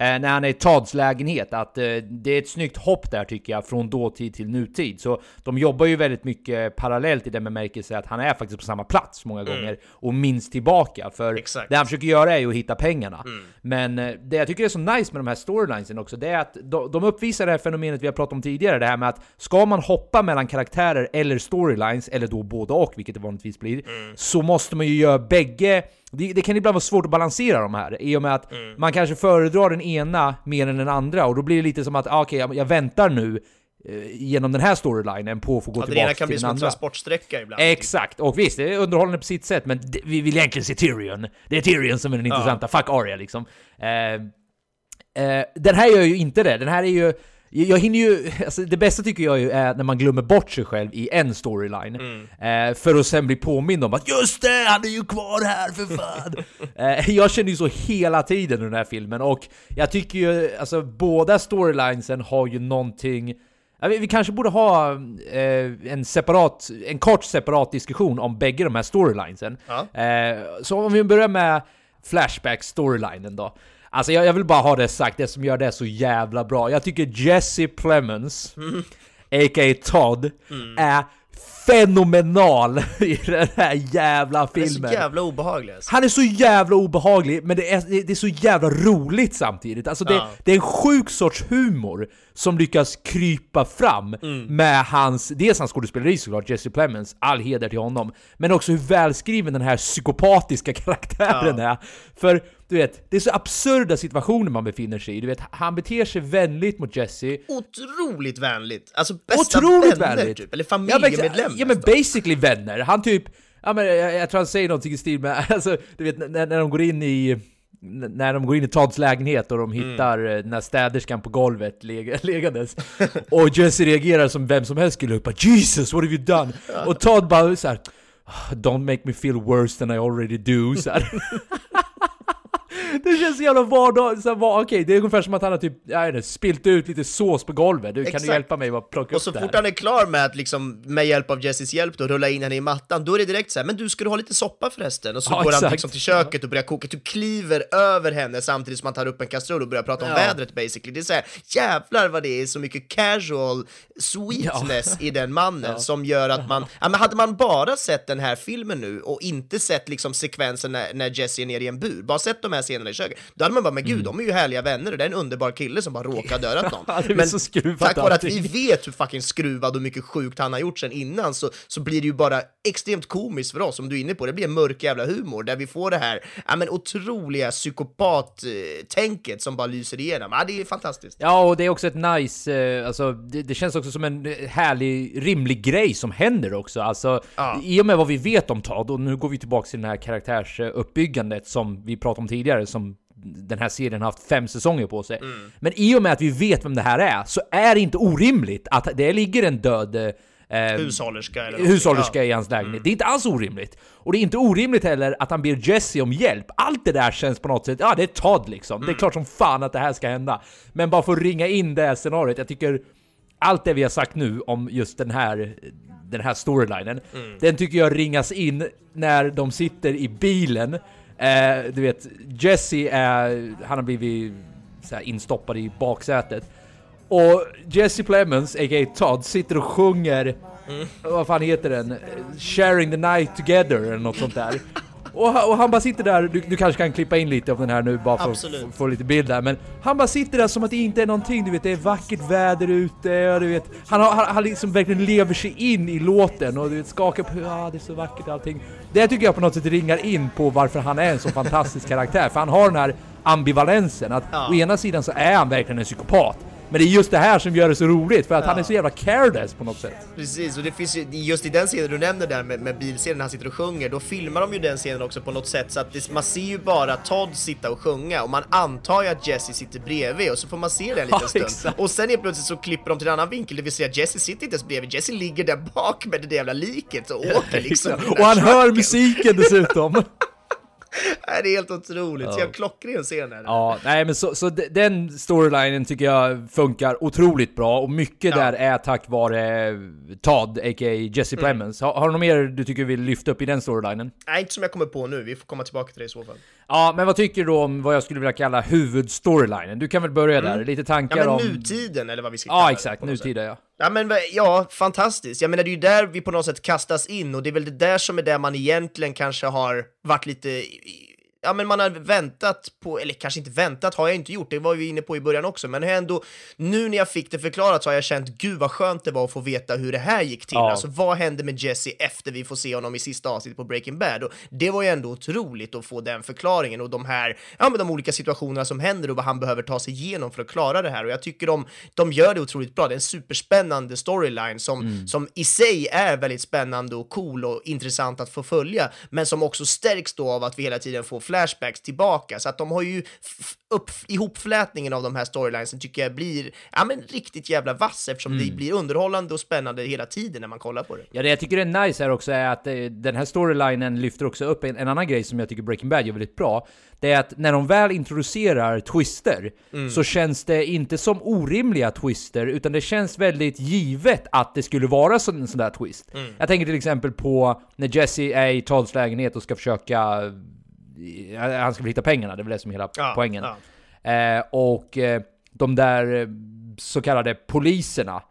G: Eh, när han är i Todds lägenhet, att eh, det är ett snyggt hopp där tycker jag, från dåtid till nutid. Så de jobbar ju väldigt mycket parallellt i den bemärkelse att han är faktiskt på samma plats många gånger och minns tillbaka. För
A: Mm. Exakt.
G: det han försöker göra är ju att hitta pengarna.
A: Mm.
G: Men eh, det jag tycker är så nice med de här storylinesen också, det är att de, de uppvisar det här fenomenet vi har pratat om tidigare, det här med att ska man hoppa mellan karaktärer eller storylines, eller då båda och, vilket det vanligtvis blir,
A: Mm.
G: så måste man ju göra bägge det, det kan ibland vara svårt att balansera de här, i och med att
A: Mm.
G: man kanske föredrar den ena mer än den andra, och då blir det lite som att ah, okej, jag, jag väntar nu eh, genom den här storylinen på att få gå
A: Ja, den
G: tillbaka
A: ena kan
G: till
A: bli som en
G: andra.
A: transportsträcka ibland.
G: Exakt, och visst, det är underhållande på sitt sätt, men det, vi vill egentligen se Tyrion. Det är Tyrion som är den intressanta, fuck Arya liksom. Eh, eh, den här gör ju inte det, den här är ju... Jag hinner ju, alltså det bästa tycker jag ju är när man glömmer bort sig själv i en storyline eh, För att sen bli påmind om att just det, han är ju kvar här för fan! eh, jag känner ju så hela tiden i den här filmen och jag tycker ju, alltså båda storylinesen har ju någonting vi, kanske borde ha eh, en separat, en kort separat diskussion om bägge de här storylinesen.
A: Ja.
G: Eh, så om vi börjar med Flashback-storylinen då. Alltså jag, jag vill bara ha det sagt, det som gör det så jävla bra. Jag tycker Jesse Plemons, a.k.a. Todd, är fenomenal i den här jävla
A: Han är så
G: filmen.
A: jävla obehaglig alltså.
G: Han är så jävla obehaglig, men det är, det är så jävla roligt samtidigt. Alltså det,
A: Ja.
G: det är en sjuk sorts humor som lyckas krypa fram
A: Mm.
G: med hans, dels hans skådespeleri såklart, Jesse Plemons, all heder till honom, men också hur välskriven den här psykopatiska karaktären är. För du vet, det är så absurda situationer man befinner sig i. Du vet, han beter sig vänligt mot Jesse,
A: Otroligt vänligt. Alltså bästa
G: Otroligt
A: vänner
G: vänligt!
A: typ. Eller
G: ja, men,
A: familjemedlem
G: ja men basically vänner. Han typ, ja men jag, jag tror han säger någonting i stil med, alltså du vet när, när de går in i när de går in i Todds lägenhet och de
A: Mm.
G: hittar mm. den här städerskan på golvet leg legandes Och Jesse reagerar som vem som helst skulle upp bara Jesus what have you done? Och Todd bara så här. "Ah, Don't make me feel worse than I already do så. Det känns så jävla vardag, så var, okej det är ungefär som att han har typ, jag vet inte, spilt ut lite sås på golvet. Du, kan
A: Exakt.
G: du hjälpa mig att plocka
A: Och
G: upp
A: så
G: det
A: fort
G: här?
A: han är klar med att liksom, med hjälp av Jessys hjälp då, rulla in henne i mattan, då är det direkt så här, men du ska du ha lite soppa förresten? Och så
G: Ja,
A: går han
G: exakt.
A: liksom till köket och börjar koka, du kliver över henne samtidigt som han tar upp en kastrull och börjar prata om
G: Ja.
A: vädret basically. Det är så här, jävlar vad det är så mycket casual sweetness i den mannen som gör att man, ja men hade man bara sett den här filmen nu och inte sett liksom sekvensen när, när Jesse är nere i en bur, bara sett de här scenerna i köket, då hade man bara, men gud, de är ju härliga vänner och det är en underbar kille som bara råkar döda någon.
G: Mm.
A: Men tack vare att vi vet hur fucking skruvad och mycket sjukt han har gjort sen innan så, så blir det ju bara extremt komiskt för oss, som du är inne på. Det blir en mörk jävla humor där vi får det här ja, men otroliga psykopat-tänket som bara lyser igenom. Ja, det är fantastiskt.
G: Ja, och det är också ett nice, eh, alltså det, det känns också som en eh, härlig, rimlig grej som händer också. Alltså,
A: Ja.
G: i och med vad vi vet om Todd, och nu går vi tillbaka till det här karaktärsuppbyggandet som vi pratade om tidigare, som den här serien har haft fem säsonger på sig.
A: Mm.
G: Men i och med att vi vet vem det här är, så är det inte orimligt att det ligger en död eh,
A: Hushållerska eller
G: hushållerska
A: Ja.
G: i hans lägenhet. Det är inte alls orimligt. Och det är inte orimligt heller att han ber Jesse om hjälp. Allt det där känns på något sätt, ja det är Todd liksom. Det är klart som fan att det här ska hända. Men bara för att ringa in det här scenariot, jag tycker allt det vi har sagt nu om just den här den här storylinen, den tycker jag ringas in när de sitter i bilen. Eh, du vet, Jesse är, han har blivit så här instoppad i baksätet. Och Jesse Plemons, a.k.a. Todd, sitter och sjunger, vad fan heter den? Sharing the night together eller något sånt där. Och han, och han bara sitter där, du, du kanske kan klippa in lite av den här nu bara för att få- lite bild där, men han bara sitter där som att det inte är någonting, du vet det är vackert väder ute och du vet, han, har, han, han liksom verkligen lever sig in i låten och du vet skakar på, ja det är så vackert allting. Det tycker jag på något sätt ringar in på varför han är en så fantastisk karaktär, för han har den här ambivalensen att
A: Ja.
G: å ena sidan så är han verkligen en psykopat, men det är just det här som gör det så roligt, för att han är så jävla careless på något sätt.
A: Precis, och det finns ju, just i den scenen du nämner där med, med bilscenen när han sitter och sjunger, då filmar de ju den scenen också på något sätt så att det, man ser ju bara Todd sitta och sjunga och man antar ju att Jesse sitter bredvid och så får man se det en liten
G: Ja,
A: stund.
G: exakt.
A: Och sen helt plötsligt så klipper de till en annan vinkel, det vill säga Jesse sitter inte ens bredvid, Jesse ligger där bak med det där jävla liket och åker liksom.
G: och han hör musiken dessutom!
A: Det är helt otroligt, så jag klockren scen.
G: Ja, nej men så, så de- den storylinen tycker jag funkar otroligt bra och mycket
A: Ja.
G: där är tack vare Todd, a.k.a. Jesse
A: Mm.
G: Plemons. Har, har du något mer du tycker vill lyfta upp i den storylinen?
A: Nej, inte som jag kommer på nu, vi får komma tillbaka till det i så fall.
G: Ja, men vad tycker du om vad jag skulle vilja kalla huvudstorylinen? Du kan väl börja där, lite tankar
A: Mm. Ja, men
G: om...
A: nutiden eller vad vi ska kalla
G: Ja,
A: det
G: exakt,
A: på något sätt.
G: nutida ja.
A: Ja men ja, fantastiskt. Jag menar det är ju där vi på något sätt kastas in och det är väl det där som är där man egentligen kanske har varit lite Ja men man har väntat på, eller kanske inte väntat har jag inte gjort, det var vi inne på i början också, men jag ändå, nu när jag fick det förklarat så har jag känt gud vad skönt det var att få veta hur det här gick till.
G: Ja.
A: Alltså vad hände med Jesse efter vi får se honom i sista avsnittet på Breaking Bad? Och det var ju ändå otroligt att få den förklaringen och de här, ja men de olika situationerna som händer och vad han behöver ta sig igenom för att klara det här. Och jag tycker de, de gör det otroligt bra. Det är en superspännande storyline som, som i sig är väldigt spännande och cool och intressant att få följa, men som också stärks då av att vi hela tiden får flashbacks tillbaka. Så att de har ju upp, ihopflätningen av de här storylinesen tycker jag blir, ja men riktigt jävla vass eftersom det blir underhållande och spännande hela tiden när man kollar på det.
G: Ja, det jag tycker är nice här också är att eh, den här storylinen lyfter också upp en, en annan grej som jag tycker Breaking Bad gör väldigt bra. Det är att när de väl introducerar twister så känns det inte som orimliga twister, utan det känns väldigt givet att det skulle vara så- en sån där twist. Jag tänker till exempel på när Jesse är i Todds lägenhet och ska försöka... eh, Han ska väl hitta pengarna, det är väl det som är hela
A: Ja,
G: poängen.
A: ja.
G: Eh, och eh, de där eh, så kallade poliserna.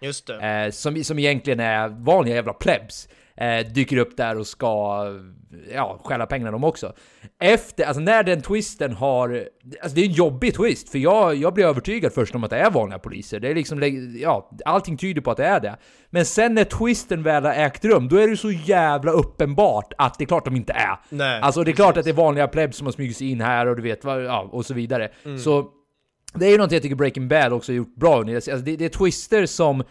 G: Eh, som, som egentligen är vanliga jävla plebs. Eh, dyker upp där och ska ja, stjäla pengarna de också. Efter, alltså när den twisten har... Alltså det är en jobbig twist, för jag, jag blir övertygad först om att det är vanliga poliser. Det är liksom, ja, allting tyder på att det är det. Men sen när twisten väl har ägt rum, då är det så jävla uppenbart att det är klart de inte är.
A: Nej,
G: alltså det är klart att det är vanliga plebs som har smugit sig in här och du vet, ja, och så vidare.
A: Mm.
G: Så det är ju något jag tycker Breaking Bad också har gjort bra. Alltså det, det är twister som,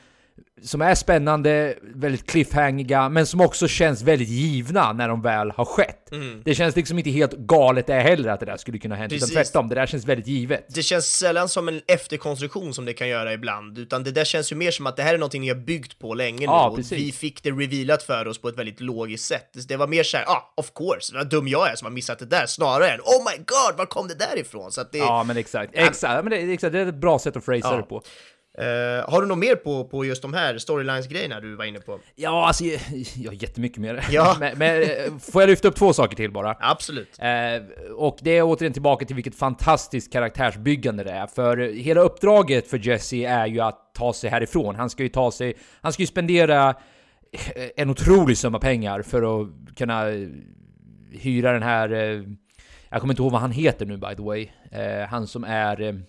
G: som är spännande, väldigt cliffhangiga, men som också känns väldigt givna när de väl har skett. Det känns liksom inte helt galet det heller att det där skulle kunna hända, utan
A: Mm.
G: Tvärtom, det där känns väldigt givet.
A: Det känns sällan som en efterkonstruktion som det kan göra ibland, utan det där känns ju mer som att det här är någonting ni har byggt på länge nu
G: Ja,
A: och
G: precis.
A: vi fick det revealat för oss på ett väldigt logiskt sätt. Det var mer såhär, ah, of course, vad dum jag är som har missat det där, snarare än oh my god, var kom det där ifrån? Så att det,
G: Ja, men exakt. Exakt, men det, exakt, det är ett bra sätt att phrasa
A: Ja.
G: det på.
A: Eh, har du något mer på, på just de här storylines-grejerna du var inne på?
G: Ja, alltså, jag, jag har jättemycket mer.
A: Ja.
G: men, men eh, får jag lyfta upp två saker till bara?
A: Absolut.
G: Eh, och det är återigen tillbaka till vilket fantastiskt karaktärsbyggande det är. För hela uppdraget för Jesse är ju att ta sig härifrån. Han ska ju ta sig... Han ska ju spendera en otrolig summa pengar för att kunna hyra den här... eh, Jag kommer inte ihåg vad han heter nu by the way. Han som är...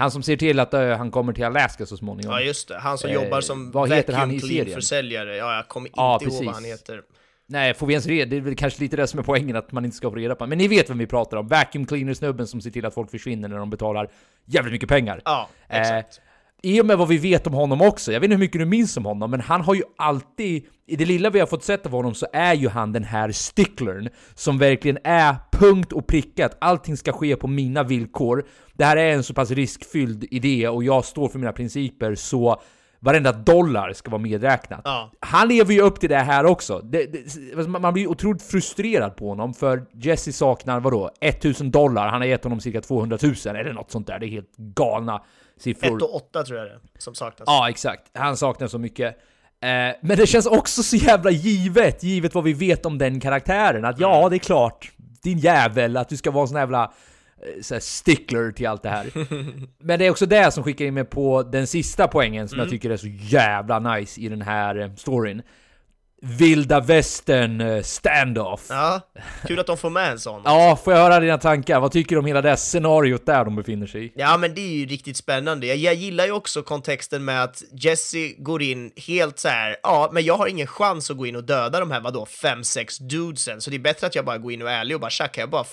G: eh, Han som ser till att eh, han kommer till Alaska så småningom.
A: Ja just det, han som
G: Eh,
A: jobbar som
G: vad heter han i serien?
A: försäljare. Ja, jag kommer inte
G: Ja,
A: ihåg
G: precis.
A: vad han heter.
G: Nej, får vi ens reda? Det är väl kanske lite det som är poängen, att man inte ska få reda på. Men ni vet vem vi pratar om. Vacuum cleaner-snubben som ser till att folk försvinner när de betalar jävligt mycket pengar.
A: Ja,
G: Eh,
A: exakt.
G: I och med vad vi vet om honom också, jag vet inte hur mycket du minns om honom, men han har ju alltid, i det lilla vi har fått sett av honom så är ju han den här sticklern som verkligen är punkt och prickat. Allting ska ske på mina villkor. Det här är en så pass riskfylld idé och jag står för mina principer så varenda dollar ska vara medräknat.
A: Ja.
G: Han lever ju upp till det här också. Det, det, man blir otroligt frustrerad på honom för Jesse saknar vadå? 1000 dollar, han har gett honom cirka 200 000 eller något sånt där. Det är helt galna siffror.
A: 1 och 8 tror jag det som saknas.
G: Ja, exakt. Han saknar så mycket. Eh, men det känns också så jävla givet, givet vad vi vet om den karaktären. Att ja, det är klart, din jävel, att du ska vara en sån jävla eh, så här stickler till allt det här. Men det är också det som skickar in mig på den sista poängen som jag tycker är så jävla nice i den här eh, storyn. Vilda västern eh, standoff.
A: Ja, kul att de får med en sån.
G: Ja, får jag höra dina tankar? Vad tycker du om hela det här scenariot där de befinner sig i?
A: Ja, men det är ju riktigt spännande. Jag, jag gillar ju också kontexten med att Jesse går in helt så här, ja, men jag har ingen chans att gå in och döda de här, vadå, fem, sex dudesen, så det är bättre att jag bara går in och är ärlig och bara, tja, kan jag bara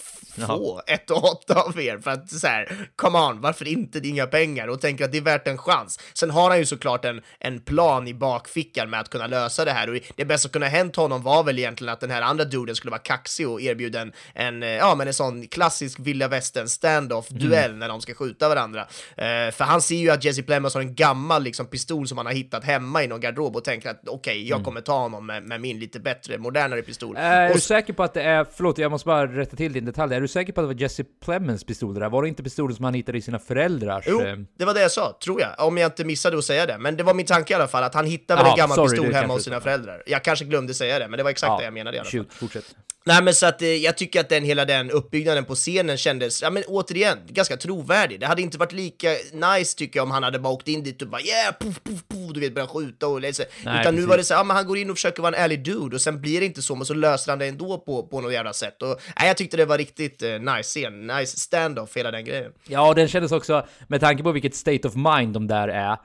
A: få ett och åtta av er? För att så här, come on, varför inte? Det är inga pengar och tänker att det är värt en chans. Sen har han ju såklart en, en plan i bakfickan med att kunna lösa det här och det bästa som kunde ha hänt honom var väl egentligen att den här andra duden skulle vara kaxig och erbjuda en, en, eh, ja, men en sån klassisk vilda västern standoff duell när de ska skjuta varandra. Eh, för han ser ju att Jesse Plemons har en gammal liksom, pistol som han har hittat hemma i någon garderob och tänker att okej, jag kommer ta honom med, med min lite bättre, modernare pistol.
G: Eh, är du säker på att det är, förlåt jag måste bara rätta till din detalj, är du säker på att det var Jesse Plemons pistol det där? Var det inte pistolen som han hittade i sina föräldrars...
A: Jo, det var det jag sa, tror jag. Om jag inte missade att säga det. Men det var min tanke i alla fall, att han hittade
G: Jaha,
A: en gammal
G: sorry,
A: pistol
G: det
A: hemma hos sina föräldrar. Jag kanske glömde säga det, men det var exakt det jag menade i alla fall.
G: Shoot, fortsätt.
A: Nej men så att eh, jag tycker att den, hela den uppbyggnaden på scenen kändes, ja men återigen, ganska trovärdig. Det hade inte varit lika nice tycker jag om han hade bara åkt in dit och bara yeah, puff, puff, puff, du vet, börjat skjuta och läsa.
G: Nej,
A: Utan nu
G: precis.
A: var det så, ja men han går in och försöker vara en ärlig dude och sen blir det inte så, men så löser han det ändå på, på något jävla sätt. Och, nej, jag tyckte det var riktigt eh, nice scen, nice stand-off, hela den grejen.
G: Ja, den kändes också, med tanke på vilket state of mind de där är,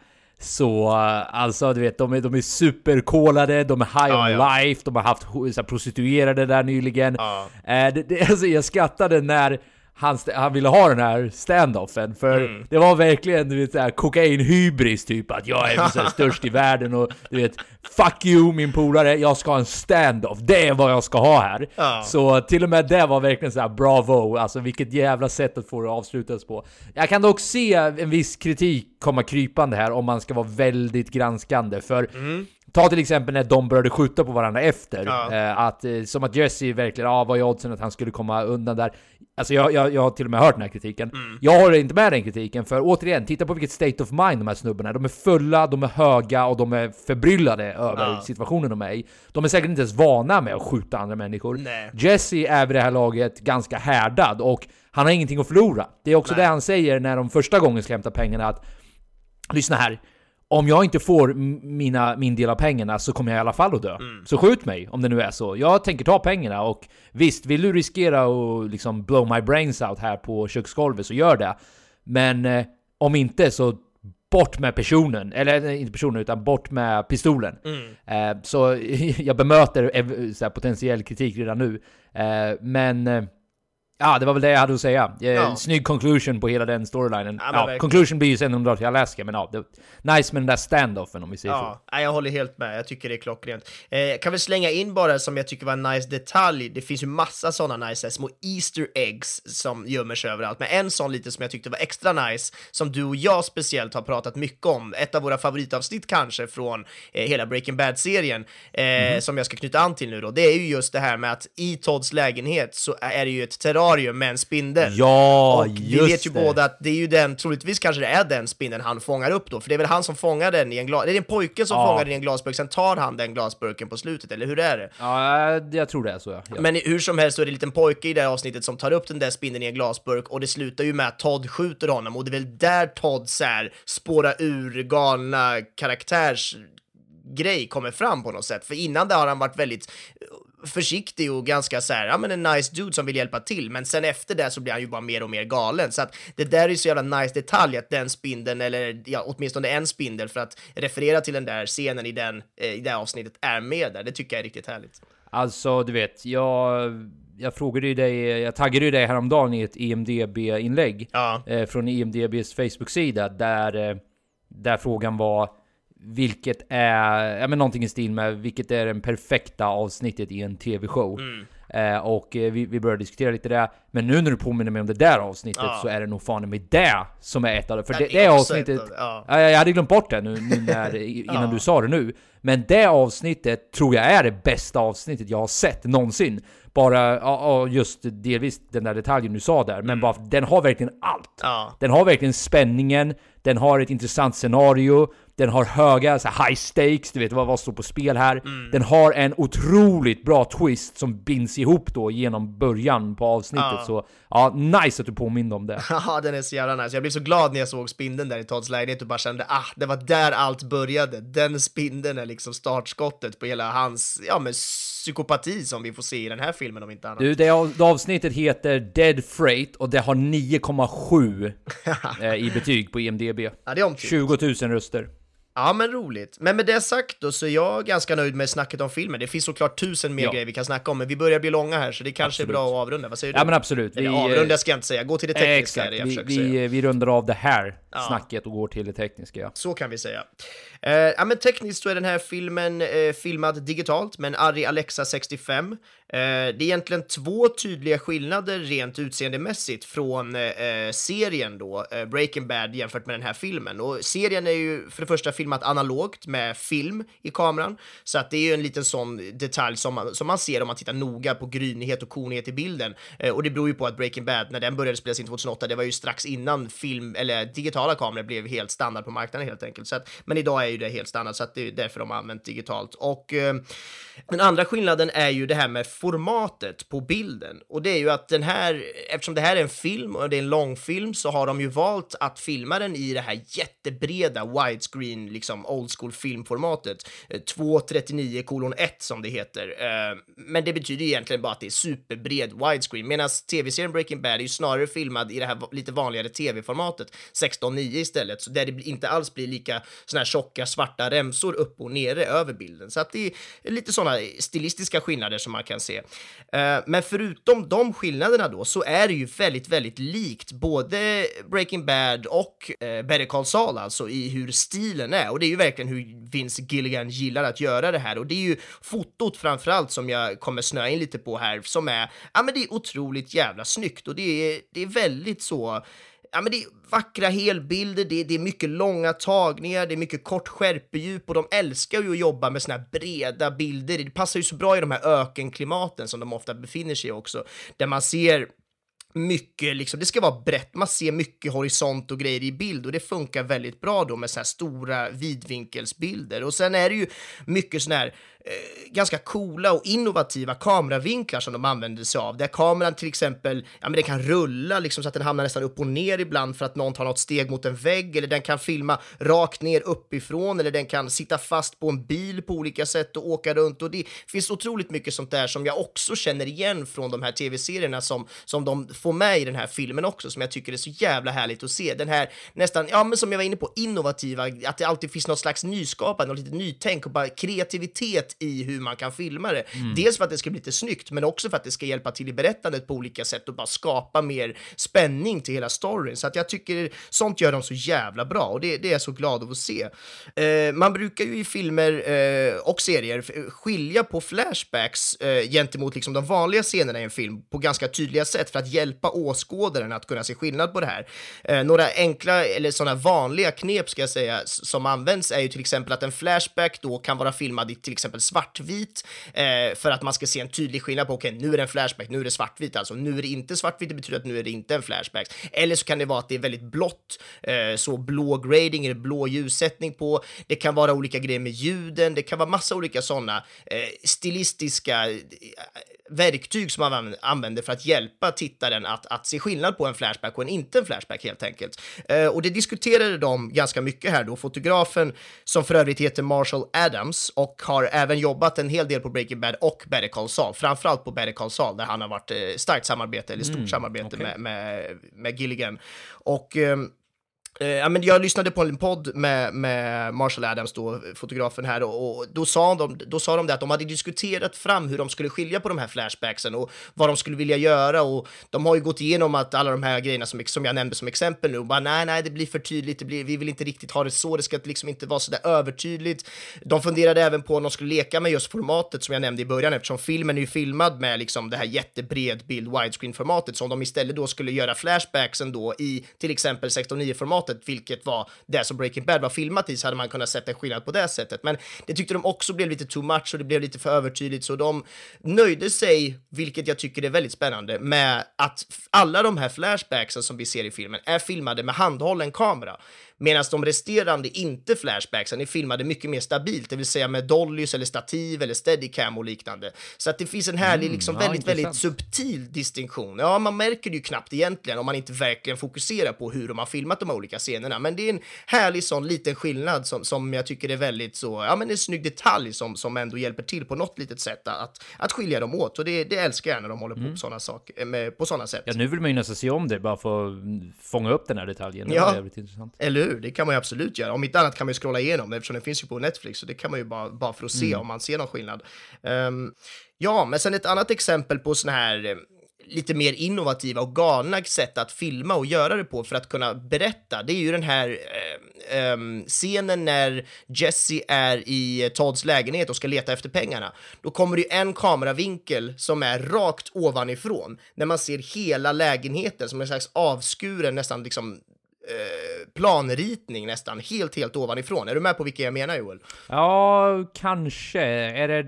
G: så alltså du vet, de är, de är superkolade, de är high
A: Ja,
G: on
A: ja.
G: life, de har haft så här, prostituerade där nyligen.
A: Ja.
G: Eh, det, det, alltså, jag skrattade när han, han ville ha den här standoffen, för
A: Mm.
G: det var verkligen du vet såhär kokain-hybris typ, att jag är så störst i världen och du vet Fuck you min polare, jag ska ha en standoff, det är vad jag ska ha här.
A: Ja.
G: Så till och med det var verkligen så här bravo, alltså vilket jävla sätt att få det avslutas på. Jag kan dock se en viss kritik komma krypande här om man ska vara väldigt granskande, för Ta till exempel när de började skjuta på varandra efter.
A: Ja.
G: Eh, att, eh, som att Jesse verkligen, ja vad är oddsen att han skulle komma undan där? Alltså jag, jag, jag har till och med hört den här kritiken. Jag håller inte med den kritiken, för återigen, titta på vilket state of mind de här snubbarna är. De är fulla, de är höga och de är förbryllade över
A: Ja.
G: situationen de är i. De är säkert inte ens vana med att skjuta andra människor.
A: Nej.
G: Jesse är vid det här laget ganska härdad och han har ingenting att förlora. Det är också det han säger när de första gången ska hämta pengarna att lyssna här. Om jag inte får mina, min del av pengarna så kommer jag i alla fall att dö.
A: Mm.
G: Så skjut mig om det nu är så. Jag tänker ta pengarna och visst, vill du riskera att liksom blow my brains out här på köksgolvet så gör det. Men eh, om inte så bort med personen. Eller eh, inte personen utan bort med pistolen.
A: Mm.
G: Eh, så jag bemöter ev- så potentiell kritik redan nu. Eh, men Ja, det var väl det jag hade att säga. Eh,
A: Ja.
G: Snygg conclusion på hela den storylinen.
A: Ja,
G: Ja, conclusion blir ju sen de drar till Alaska, men ja, det, nice med den där standoffen om vi säger så.
A: Ja, nej, jag håller helt med. Jag tycker det är klockrent. Eh, kan väl slänga in bara som jag tycker var en nice detalj. Det finns ju massa sådana nice små Easter eggs som gömmer sig överallt. Men en sån lite som jag tyckte var extra nice, som du och jag speciellt har pratat mycket om, ett av våra favoritavsnitt kanske från eh, hela Breaking Bad-serien, eh, som jag ska knyta an till nu då, det är ju just det här med att i Todds lägenhet så är det ju ett terrarium med en spindel.
G: Ja,
A: och vi vet ju
G: det.
A: båda att det är ju den, troligtvis kanske det är den spindeln han fångar upp då, för det är väl han som fångar den i en glas... Det är en pojke som
G: Ja.
A: fångar den i en glasburk, sen tar han den glasburken på slutet, eller hur är det?
G: Ja, jag tror det är så ja. ja.
A: Men hur som helst så är det en liten pojke i det här avsnittet som tar upp den där spindeln i en glasburk och det slutar ju med att Todd skjuter honom och det är väl där Todd så här spårar ur galna karaktärs grej kommer fram på något sätt. För innan det har han varit väldigt försiktig och ganska så här, ja men en nice dude som vill hjälpa till, men sen efter det så blir han ju bara mer och mer galen. Så att det där är ju så jävla nice detalj att den spindeln, eller ja, åtminstone en spindel för att referera till den där scenen i, den, eh, i det avsnittet är med där. Det tycker jag är riktigt härligt.
G: Alltså, du vet, jag, jag frågade ju dig, jag taggade ju dig häromdagen i ett E IMDB-inlägg
A: Ja.
G: eh, från IMDBs Facebook-sida där, eh, där frågan var vilket är, ja men någonting i stil med vilket är den perfekta avsnittet i en TV-show.
A: Mm.
G: Eh, och eh, vi, vi började diskutera lite det, men nu när du påminner mig om det där avsnittet
A: Ja.
G: så är det nog fan med det som är ett av det. För det,
A: det
G: avsnittet,
A: av- ja.
G: Ja, jag hade glömt bort det nu, nu när, innan
A: Ja.
G: du sa det nu. Men det avsnittet tror jag är det bästa avsnittet jag har sett någonsin. Bara, just delvis den där detaljen du sa där, men bara den har verkligen allt.
A: Mm.
G: Den har verkligen spänningen, den har ett intressant scenario, den har höga så high stakes, du vet vad, vad står på spel här.
A: Mm.
G: Den har en otroligt bra twist som binds ihop då genom början på avsnittet.
A: Ja.
G: Så ja, nice att du påminner om det.
A: Ja, den är så jävla nice. Jag blev så glad när jag såg spindeln där i Todds lägenhet och bara kände ah, det var där allt började. Den spindeln är liksom startskottet på hela hans, ja men psykopati som vi får se i den här filmen om inte annat.
G: Du, det avsnittet heter Dead Freight och det har 9,7 eh, i betyg på IMDB.
A: Ja, det är omtyckt.
G: 20 000 röster.
A: Ja, men roligt. Men med det sagt då så är jag ganska nöjd med snacket om filmen. Det finns såklart tusen mer
G: Ja.
A: grejer vi kan snacka om, men vi börjar bli långa här så det kanske
G: Absolut.
A: är bra att avrunda. Vad säger du?
G: Ja men absolut.
A: Eller
G: Vi, eh,
A: avrunda ska jag inte säga, gå till det
G: eh,
A: tekniska
G: exakt,
A: det jag
G: vi, vi, vi rundar av det här
A: Ja.
G: snacket och går till det tekniska. Ja.
A: Så kan vi säga. Eh, ja, men tekniskt så är den här filmen eh, filmad digitalt med en Arri Alexa 65. Eh, det är egentligen två tydliga skillnader rent utseendemässigt från eh, eh, serien då, eh, Breaking Bad jämfört med den här filmen. Och serien är ju för det första filmat analogt med film i kameran, så att det är ju en liten sån detalj som man, som man ser om man tittar noga på grynighet och kornighet i bilden. Och det beror ju på att Breaking Bad, när den började spelas in 2008, det var ju strax innan film eller digitala kameror blev helt standard på marknaden helt enkelt. Så att, men idag är ju det helt standard, så att det är därför de har använt digitalt. Och eh, den andra skillnaden är ju det här med formatet på bilden. Och det är ju att den här, eftersom det här är en film och det är en långfilm, så har de ju valt att filma den i det här jättebreda widescreen, liksom old school filmformatet. Eh, 239 kolon 1 som det heter. Eh, men det betyder ju egentligen bara att det är superbred widescreen, medan tv-serien Breaking Bad är ju snarare filmad i det här lite vanligare tv-formatet, 16:9 istället, så där det inte alls blir lika såna här tjocka svarta remsor upp och nere över bilden. Så att det är lite sådana stilistiska skillnader som man kan se. Eh, men förutom de skillnaderna då så är det ju väldigt, väldigt likt både Breaking Bad och eh, Better Call Saul alltså i hur stilen är. Och det är ju verkligen hur Vince Gilligan gillar att göra det här. Och det är ju fotot framförallt som jag kommer snöa in lite på här som är, ja men det är otroligt jävla snyggt. Och det är, det är väldigt så Ja, men det är vackra helbilder, det är, det är mycket långa tagningar, det är mycket kort skärpedjup och de älskar ju att jobba med såna här breda bilder. Det passar ju så bra i de här ökenklimaten som de ofta befinner sig i också, där man ser mycket, liksom, det ska vara brett, man ser mycket horisont och grejer i bild och det funkar väldigt bra då med så här stora vidvinkelsbilder. Och sen är det ju mycket sån här Eh, ganska coola och innovativa kameravinklar som de använder sig av. Där kameran till exempel, ja men den kan rulla liksom så att den hamnar nästan upp och ner ibland för att någon tar något steg mot en vägg eller den kan filma rakt ner uppifrån eller den kan sitta fast på en bil på olika sätt och åka runt och det finns otroligt mycket sånt där som jag också känner igen från de här tv-serierna som, som de får med i den här filmen också som jag tycker är så jävla härligt att se. Den här nästan, ja men som jag var inne på, innovativa, att det alltid finns något slags nyskapande och lite nytänk och bara kreativitet i hur man kan filma det. Dels för att det ska bli lite snyggt, men också för att det ska hjälpa till i berättandet på olika sätt och bara skapa mer spänning till hela storyn. Så att jag tycker sånt gör de så jävla bra och det, det är jag så glad av att se. Eh, man brukar ju i filmer eh, och serier skilja på flashbacks eh, gentemot liksom de vanliga scenerna i en film på ganska tydliga sätt för att hjälpa åskådaren att kunna se skillnad på det här. Eh, några enkla eller sådana vanliga knep ska jag säga som används är ju till exempel att en flashback då kan vara filmad i till exempel svartvit eh, för att man ska se en tydlig skillnad på okej, nu är det en flashback, nu är det svartvit alltså, nu är det inte svartvitt, det betyder att nu är det inte en flashback. Eller så kan det vara att det är väldigt blått, eh, så blå grading eller blå ljussättning på. Det kan vara olika grejer med ljuden, det kan vara massa olika sådana eh, stilistiska eh, verktyg som man använder för att hjälpa tittaren att, att se skillnad på en flashback och en inte en flashback helt enkelt. Eh, och det diskuterade de ganska mycket här då, fotografen som för övrigt heter Marshall Adams och har även jobbat en hel del på Breaking Bad och Better Call Saul, framförallt på Better Call Saul där han har varit eh, starkt samarbete, eller stort samarbete
G: okej.
A: med, med, med Gilligan. Och Eh, Eh, ja, men jag lyssnade på en podd med, med Marshall Adams, då, fotografen här, och, och då, sa de, då sa de det att de hade diskuterat fram hur de skulle skilja på de här flashbacksen och vad de skulle vilja göra. Och de har ju gått igenom att alla de här grejerna som, som jag nämnde som exempel nu, och bara nej, nej, det blir för tydligt, det blir, vi vill inte riktigt ha det så, det ska liksom inte vara så där övertydligt. De funderade även på om de skulle leka med just formatet som jag nämnde i början, eftersom filmen är ju filmad med liksom det här jättebred bild widescreen-formatet, som de istället då skulle göra flashbacksen då i till exempel 16.9-formatet, vilket var det som Breaking Bad var filmat i, så hade man kunnat sätta en skillnad på det sättet. Men det tyckte de också blev lite too much och det blev lite för övertydligt, så de nöjde sig, vilket jag tycker är väldigt spännande, med att alla de här flashbacksen som vi ser i filmen är filmade med handhållen kamera. Medan de resterande inte flashbacksen är filmade mycket mer stabilt, det vill säga med dollys eller stativ eller steadicam och liknande. Så att det finns en härlig, liksom
G: ja,
A: väldigt, väldigt
G: intressant.
A: subtil distinktion. Ja, man märker det ju knappt egentligen om man inte verkligen fokuserar på hur de har filmat de här olika scenerna. Men det är en härlig sån liten skillnad som, som jag tycker är väldigt så, ja men en snygg detalj som, som ändå hjälper till på något litet sätt att, att skilja dem åt. Och det, det älskar jag när de håller på på sådana saker, med, på sådana sätt.
G: Ja, nu vill man ju nästan se om det bara för att fånga upp den här detaljen. Det
A: Ja.
G: jävligt intressant.
A: Eller hur? Det kan man ju absolut göra. Om inte annat kan man ju scrolla igenom det eftersom den finns ju på Netflix. Så det kan man ju bara, bara för att se om man ser någon skillnad. Ehm, ja, men sen ett annat exempel på såna här eh, lite mer innovativa och galna sätt att filma och göra det på för att kunna berätta. Det är ju den här eh, ehm, scenen när Jesse är i Todds lägenhet och ska leta efter pengarna. Då kommer det ju en kameravinkel som är rakt ovanifrån när man ser hela lägenheten som en slags avskuren nästan liksom eh, planritning nästan, helt, helt ovanifrån. Är du med på vilka jag menar, Joel?
G: Ja, kanske. Är det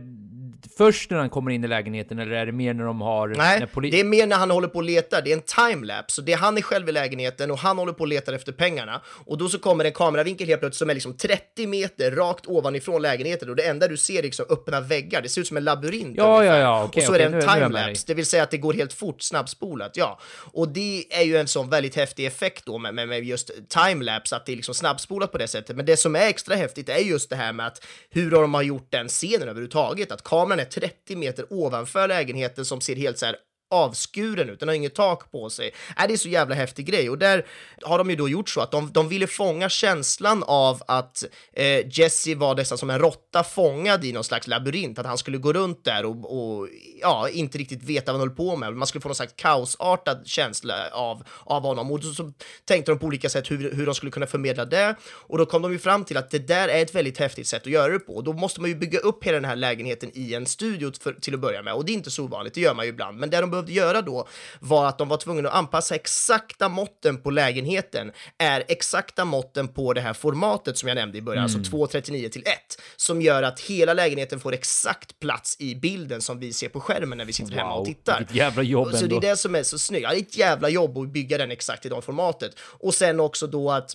G: först när han kommer in i lägenheten eller är det mer när de har...
A: Nej, det är mer när han håller på och letar. Det är en timelapse. Så det är han är själv i lägenheten och han håller på och letar efter pengarna. Och då så kommer en kameravinkel helt plötsligt som är liksom 30 meter rakt ovanifrån lägenheten och det enda du ser är liksom öppna väggar. Det ser ut som en labyrint.
G: Ja,
A: ungefär.
G: ja, ja, okej,
A: och så
G: okej,
A: är det en timelapse, det vill säga att det går helt fort, snabbspolat. Ja, och det är ju en sån väldigt häftig effekt då med, med, med just timelapse, att det är liksom snabbspolat på det sättet. Men det som är extra häftigt är just det här med att hur de har gjort den scenen överhuvudtaget. Att kameran är 30 meter ovanför lägenheten som ser helt så här avskuren ut, den har inget tak på sig. Äh, det är så jävla häftig grej. Och där har de ju då gjort så att de, de ville fånga känslan av att eh, Jesse var nästan som en råtta fångad i någon slags labyrint, att han skulle gå runt där och, och ja, inte riktigt veta vad han höll på med. Man skulle få någon slags kaosartad känsla av, av honom. Och så, så tänkte de på olika sätt hur, hur de skulle kunna förmedla det. Och då kom de ju fram till att det där är ett väldigt häftigt sätt att göra det på. Och då måste man ju bygga upp hela den här lägenheten i en studio för, till att börja med. Och det är inte så ovanligt, det gör man ju ibland, men det de behöver behövde göra då var att de var tvungna att anpassa exakta måtten på lägenheten, är exakta måtten på det här formatet som jag nämnde i början,
G: Mm.
A: alltså 2.39 till 1, som gör att hela lägenheten får exakt plats i bilden som vi ser på skärmen när vi sitter hemma och
G: Wow,
A: tittar.
G: vilket jävla jobb
A: Så det är det som är så snyggt. Ja, det är ett jävla jobb att bygga den exakt i det formatet. Och sen också då att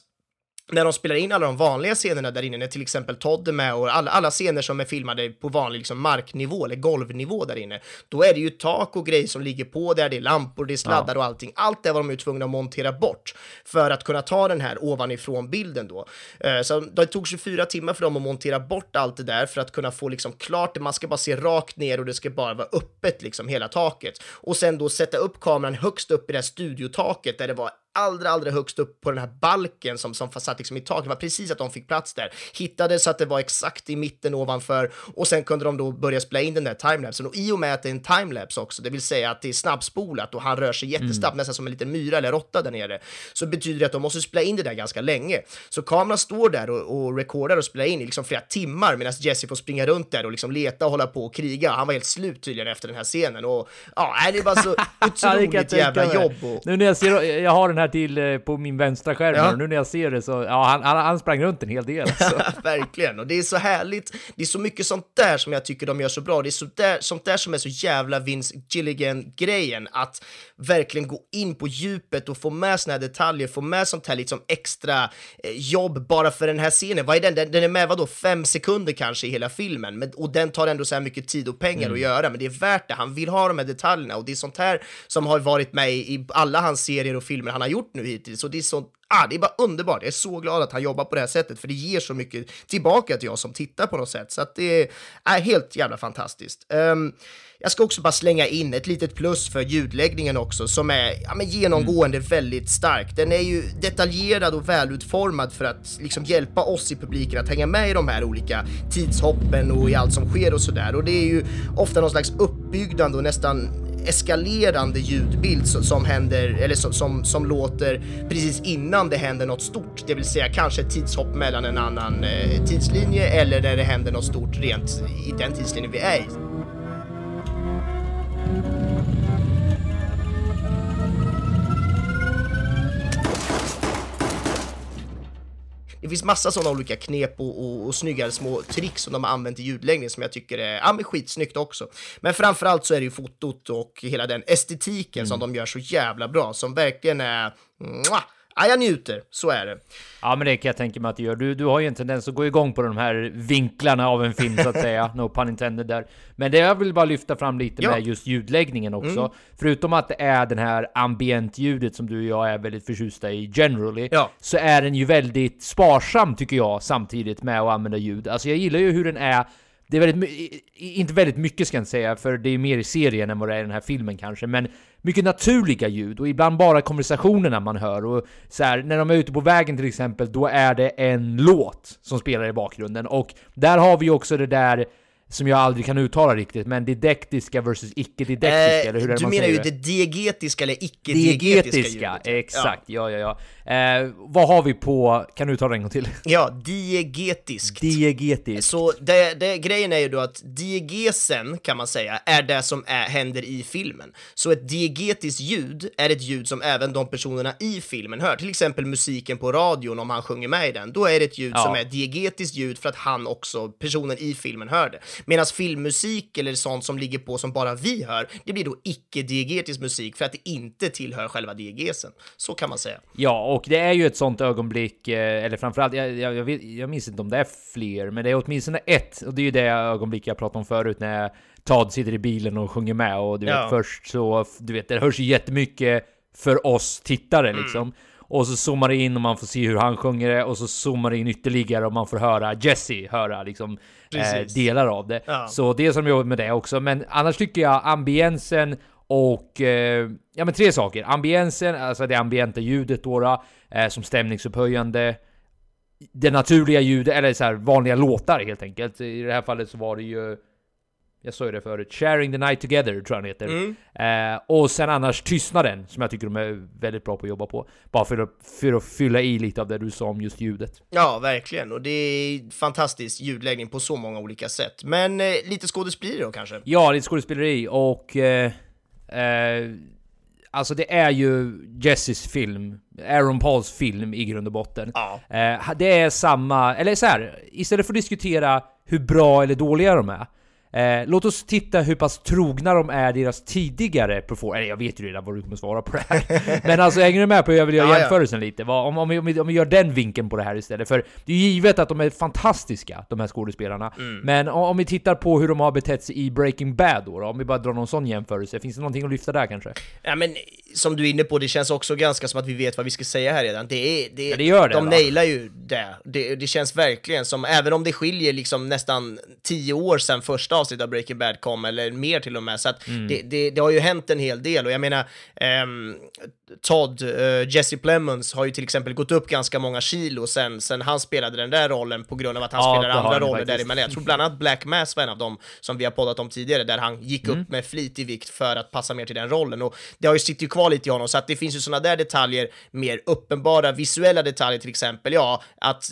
A: när de spelar in alla de vanliga scenerna där inne, när till exempel Todd är med och alla, alla scener som är filmade på vanlig liksom, marknivå eller golvnivå där inne, då är det ju tak och grejer som ligger på där, det är lampor, det är sladdar och allting. Allt det var de ju tvungna att montera bort för att kunna ta den här ovanifrån bilden då. Eh, Så det tog 24 timmar för dem att montera bort allt det där för att kunna få liksom klart det. Man ska bara se rakt ner och det ska bara vara öppet liksom hela taket. Och sen då sätta upp kameran högst upp i det här studiotaket där det var allra, allra högst upp på den här balken som, som satt liksom i taket. Det var precis att de fick plats där. Hittade så att det var exakt i mitten ovanför och sen kunde de då börja spela in den där timelapsen. Och i och med att det är en timelapse också, det vill säga att det är snabbspolat och han rör sig jättesnabbt, nästan som en liten myra eller råtta där nere, så betyder det att de måste spela in det där ganska länge. Så kameran står där och, och recordar och spelar in i liksom flera timmar medan Jesse får springa runt där och liksom leta och hålla på och kriga. Han var helt slut tydligen efter den här scenen och ja, det så
G: det kan jag
A: otroligt jävla jobb. Och,
G: Nu när jag ser, jag har den här till eh, på min vänstra skärm
A: Ja.
G: och nu när jag ser det så, ja han, han, han sprang runt en hel del alltså.
A: Verkligen, och det är så härligt. Det är så mycket sånt där som jag tycker de gör så bra. Det är så där, sånt där som är så jävla Vince Gilligan-grejen, att verkligen gå in på djupet och få med såna här detaljer, få med sånt här liksom extra eh, jobb bara för den här scenen. Vad är den? Den, den är med vadå, fem sekunder kanske i hela filmen, men, och den tar ändå så här mycket tid och pengar att göra, men det är värt det. Han vill ha de här detaljerna och det är sånt här som har varit med i i alla hans serier och filmer han har gjort nu hittills. Och det är sånt Ah, det är bara underbart. Jag är så glad att han jobbar på det här sättet, för det ger så mycket tillbaka till jag som tittar på något sätt. Så att det är helt jävla fantastiskt. Ehm, jag ska också bara slänga in ett litet plus för ljudläggningen också, som är ja, men genomgående väldigt stark. Den är ju detaljerad och välutformad för att liksom hjälpa oss i publiken att hänga med i de här olika tidshoppen och i allt som sker och sådär. Och det är ju ofta någon slags uppbyggnad och nästan eskalerande ljudbild som, händer, eller som, som, som låter precis innan det händer något stort, det vill säga kanske ett tidshopp mellan en annan eh, tidslinje eller när det händer något stort rent i den tidslinjen vi är i. Det finns massa sådana olika knep och, och, och snyggare små tricks som de har använt i ljudläggning som jag tycker är ja, men skitsnyggt också. Men framförallt så är det ju fotot och hela den estetiken som de gör så jävla bra, som verkligen är... Mwah! Ja, jag njuter, så är det.
G: Ja men det kan jag tänka mig att du gör. Du, du har ju en tendens att gå igång på de här vinklarna av en film så att säga. no pun intended där. Men det jag vill bara lyfta fram lite
A: Ja.
G: med just ljudläggningen också. Förutom att det är den här ambient-ljudet som du och jag är väldigt förtjusta i generally.
A: Ja.
G: Så är den ju väldigt sparsam tycker jag samtidigt med att använda ljud. Alltså jag gillar ju hur den är det är väldigt, inte väldigt mycket ska jag inte säga, för det är mer i serien än vad det är i den här filmen kanske, men mycket naturliga ljud och ibland bara konversationerna man hör och så här, när de är ute på vägen till exempel, då är det en låt som spelar i bakgrunden och där har vi också det där som jag aldrig kan uttala riktigt, men didaktiska versus icke-didaktiska, eller hur är det
A: Eh, du menar ju
G: det?
A: diegetiska eller icke-diegetiska
G: Diegetiska, exakt, ja, ja, ja. Eh, vad har vi på, kan du uttala det en gång till?
A: Ja, diegetiskt.
G: Diegetiskt.
A: Så det, det, grejen är ju då att diegesen kan man säga är det som är, händer i filmen. Så ett diegetiskt ljud är ett ljud som även de personerna i filmen hör. Till exempel musiken på radion om han sjunger med i den. Då är det ett ljud
G: Ja.
A: som är diegetiskt ljud för att han också, personen i filmen hör det. Medan filmmusik eller sånt som ligger på som bara vi hör, det blir då icke-diegetisk musik för att det inte tillhör själva diegesen. Så kan man säga.
G: Ja, och det är ju ett sånt ögonblick, eh, eller framförallt, jag, jag, jag, jag minns inte om det är fler, men det är åtminstone ett, och det är ju det ögonblick jag pratade om förut när Todd sitter i bilen och sjunger med, och du vet
A: Ja.
G: först så, du vet, det hörs ju jättemycket för oss tittare
A: Mm.
G: Och så zoomar det in och man får se hur han sjunger det, och så zoomar det in ytterligare och man får höra Jesse höra liksom eh, delar av det.
A: Ja.
G: Så det som jobbar med det också, men annars tycker jag ambiensen och, eh, ja men tre saker. Ambiensen, alltså det ambienta ljudet då, då eh, som stämningsupphöjande. Det naturliga ljudet, eller så här vanliga låtar helt enkelt. I det här fallet så var det ju, jag sa ju det förut, Sharing the Night Together tror jag den heter.
A: Mm.
G: Eh, och sen annars tystnaden, som jag tycker de är väldigt bra på att jobba på. Bara för att, för att fylla i lite av det du sa om just ljudet.
A: Ja, verkligen. Och det är fantastisk ljudläggning på så många olika sätt. Men eh, lite skådespeleri då kanske?
G: Ja, lite skådespeleri och... Eh, Eh, alltså det är ju Jessys film, Aaron Pauls film i grund och botten.
A: Ja.
G: Eh, det är samma, eller så här, istället för att diskutera hur bra eller dåliga de är, Eh, låt oss titta hur pass trogna de är deras tidigare performance. Jag vet ju redan vad du kommer svara på det här. Men alltså hänger du med på hur jag vill göra
A: Ja, ja.
G: jämförelsen lite? Vad- Om, om, vi, om, vi, om vi gör den vinkeln på det här istället. För det är givet att de är fantastiska, de här skådespelarna.
A: Mm.
G: Men om, om vi tittar på hur de har betett sig i Breaking Bad då, då, om vi bara drar någon sån jämförelse. Finns det någonting att lyfta där kanske?
A: Ja, men som du är inne på, det känns också ganska som att vi vet vad vi ska säga här redan. Det, är, det,
G: Ja, det gör det,
A: de
G: va?
A: nailar ju det. det. Det känns verkligen som, även om det skiljer liksom nästan tio år sedan första avsnittet av Breaking Bad kom, eller mer till och med, så att
G: Mm.
A: det, det, har ju hänt en hel del. Och jag menar, ehm, Todd, eh, Jesse Plemons har ju till exempel gått upp ganska många kilo sen, sen han spelade den där rollen på grund av att han
G: Ja, har
A: andra roller
G: faktiskt.
A: däremellan. Jag tror bland annat Black Mass var en av dem som vi har poddat om tidigare, där han gick
G: Mm.
A: upp med flit i vikt för att passa mer till den rollen. Och det har ju sitter ju kvar lite i honom, så att det finns ju sådana där detaljer, mer uppenbara visuella detaljer till exempel, ja, att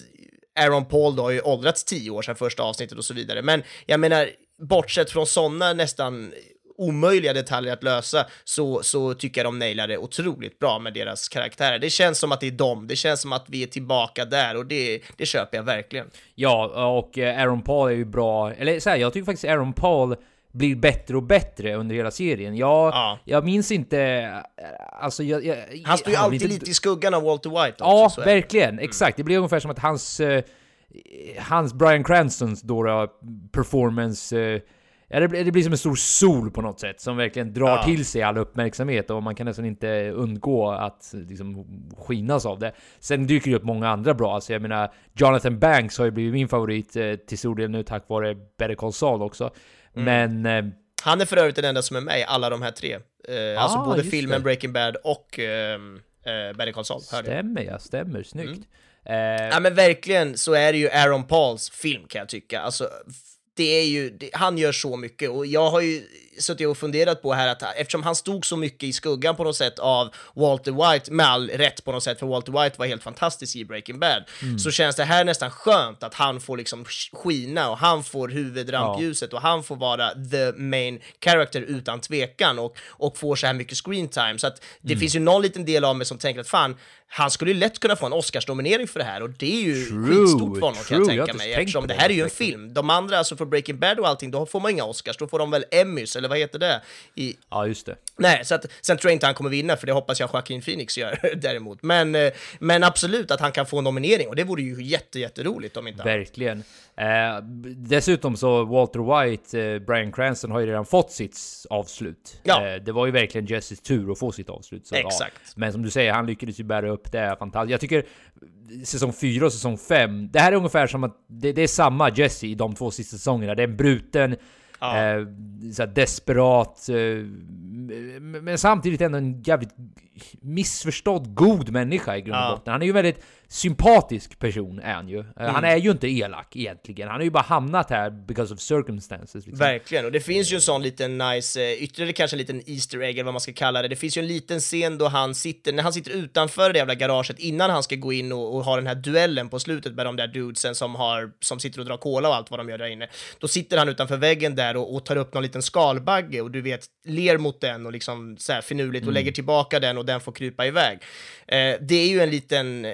A: Aaron Paul då har ju åldrats tio år sedan första avsnittet och så vidare. Men jag menar, bortsett från sådana nästan omöjliga detaljer att lösa så, så tycker jag de nailar det otroligt bra med deras karaktärer. Det känns som att det är dem, det känns som att vi är tillbaka där och det, det köper jag verkligen.
G: Ja, och eh, Aaron Paul är ju bra. Eller så här, jag tycker faktiskt Aaron Paul blir bättre och bättre under hela serien. Jag,
A: Ja.
G: jag minns inte... eh, Alltså, jag, jag,
A: Han står ju alltid
G: inte-
A: lite i skuggan av Walter White också.
G: Ja, verkligen. Exakt. Det blir ungefär som att hans... eh, hans Brian Cranstons då performance... ja, det, blir, det blir som en stor sol på något sätt som verkligen drar
A: Ja.
G: till sig all uppmärksamhet och man kan nästan inte undgå att liksom skinas av det. Sen dyker det upp många andra bra, alltså jag menar Jonathan Banks har ju blivit min favorit eh, till stor del nu tack vare Better Call Saul också.
A: Mm.
G: Men... Eh,
A: Han är för övrigt den enda som är med i alla de här tre. Eh, alltså
G: Ah,
A: både
G: just
A: filmen
G: det.
A: Breaking Bad och ehm, eh, Better Call Saul.
G: stämmer ja, stämmer. Snyggt.
A: Mm. Ja men verkligen så är det ju Aaron Pauls film kan jag tycka. Alltså, det är ju, det, han gör så mycket. Och jag har ju suttit och funderat på här att eftersom han stod så mycket i skuggan på något sätt av Walter White, med all rätt på något sätt, för Walter White var helt fantastisk i Breaking Bad, så känns det här nästan skönt att han får liksom sk- skina och han får huvudrampljuset och han får vara the main character utan tvekan och, och får så här mycket screen time. Så att det finns ju någon liten del av mig som tänker att fan, han skulle ju lätt kunna få en Oscarsnominering för det här och det är ju
G: True,
A: skitstort för honom kan
G: true.
A: jag
G: Jag
A: tänka
G: inte
A: mig. Eftersom det här är ju en film. De andra, alltså för Breaking Bad och allting, då får man inga Oscars, då får de väl Emmys, eller vad heter det? I,
G: ja, just det.
A: Nej, så att, sen tror jag inte han kommer vinna, för det hoppas jag Joaquin Phoenix gör däremot. Men, eh, men absolut att han kan få en nominering, och det vore ju jätte, jätteroligt om inte.
G: Verkligen. Eh, dessutom så Walter White, eh, Brian Cranston har ju redan fått sitt avslut.
A: Ja.
G: Eh, det var ju verkligen Jesses tur att få sitt avslut. Så, ja.
A: Exakt.
G: Men som du säger, han lyckades ju bära upp det fantastiskt. Jag tycker säsong 4 och säsong 5, det här är ungefär som att det, det är samma Jesse i de två sista säsongerna. Det är en bruten,
A: Ja.
G: eh, så desperat, eh, men samtidigt ändå en jävligt missförstådd god människa i grund och
A: Ja.
G: botten. Han är ju en väldigt sympatisk person, är han ju. Eh, Han
A: Mm.
G: är ju inte elak egentligen. Han har ju bara hamnat här because of circumstances. Liksom.
A: Verkligen, och det finns ju en sån liten nice, eh, ytterligare kanske en liten Easter egg eller vad man ska kalla det. Det finns ju en liten scen då han sitter, när han sitter utanför det jävla garaget innan han ska gå in och, och ha den här duellen på slutet med de där dudesen som, har, som sitter och drar cola och allt vad de gör där inne. Då sitter han utanför väggen där och, och tar upp någon liten skalbagge och du vet, ler mot den och liksom så här finurligt och lägger tillbaka den och den får krypa iväg. Eh, det är ju en liten eh,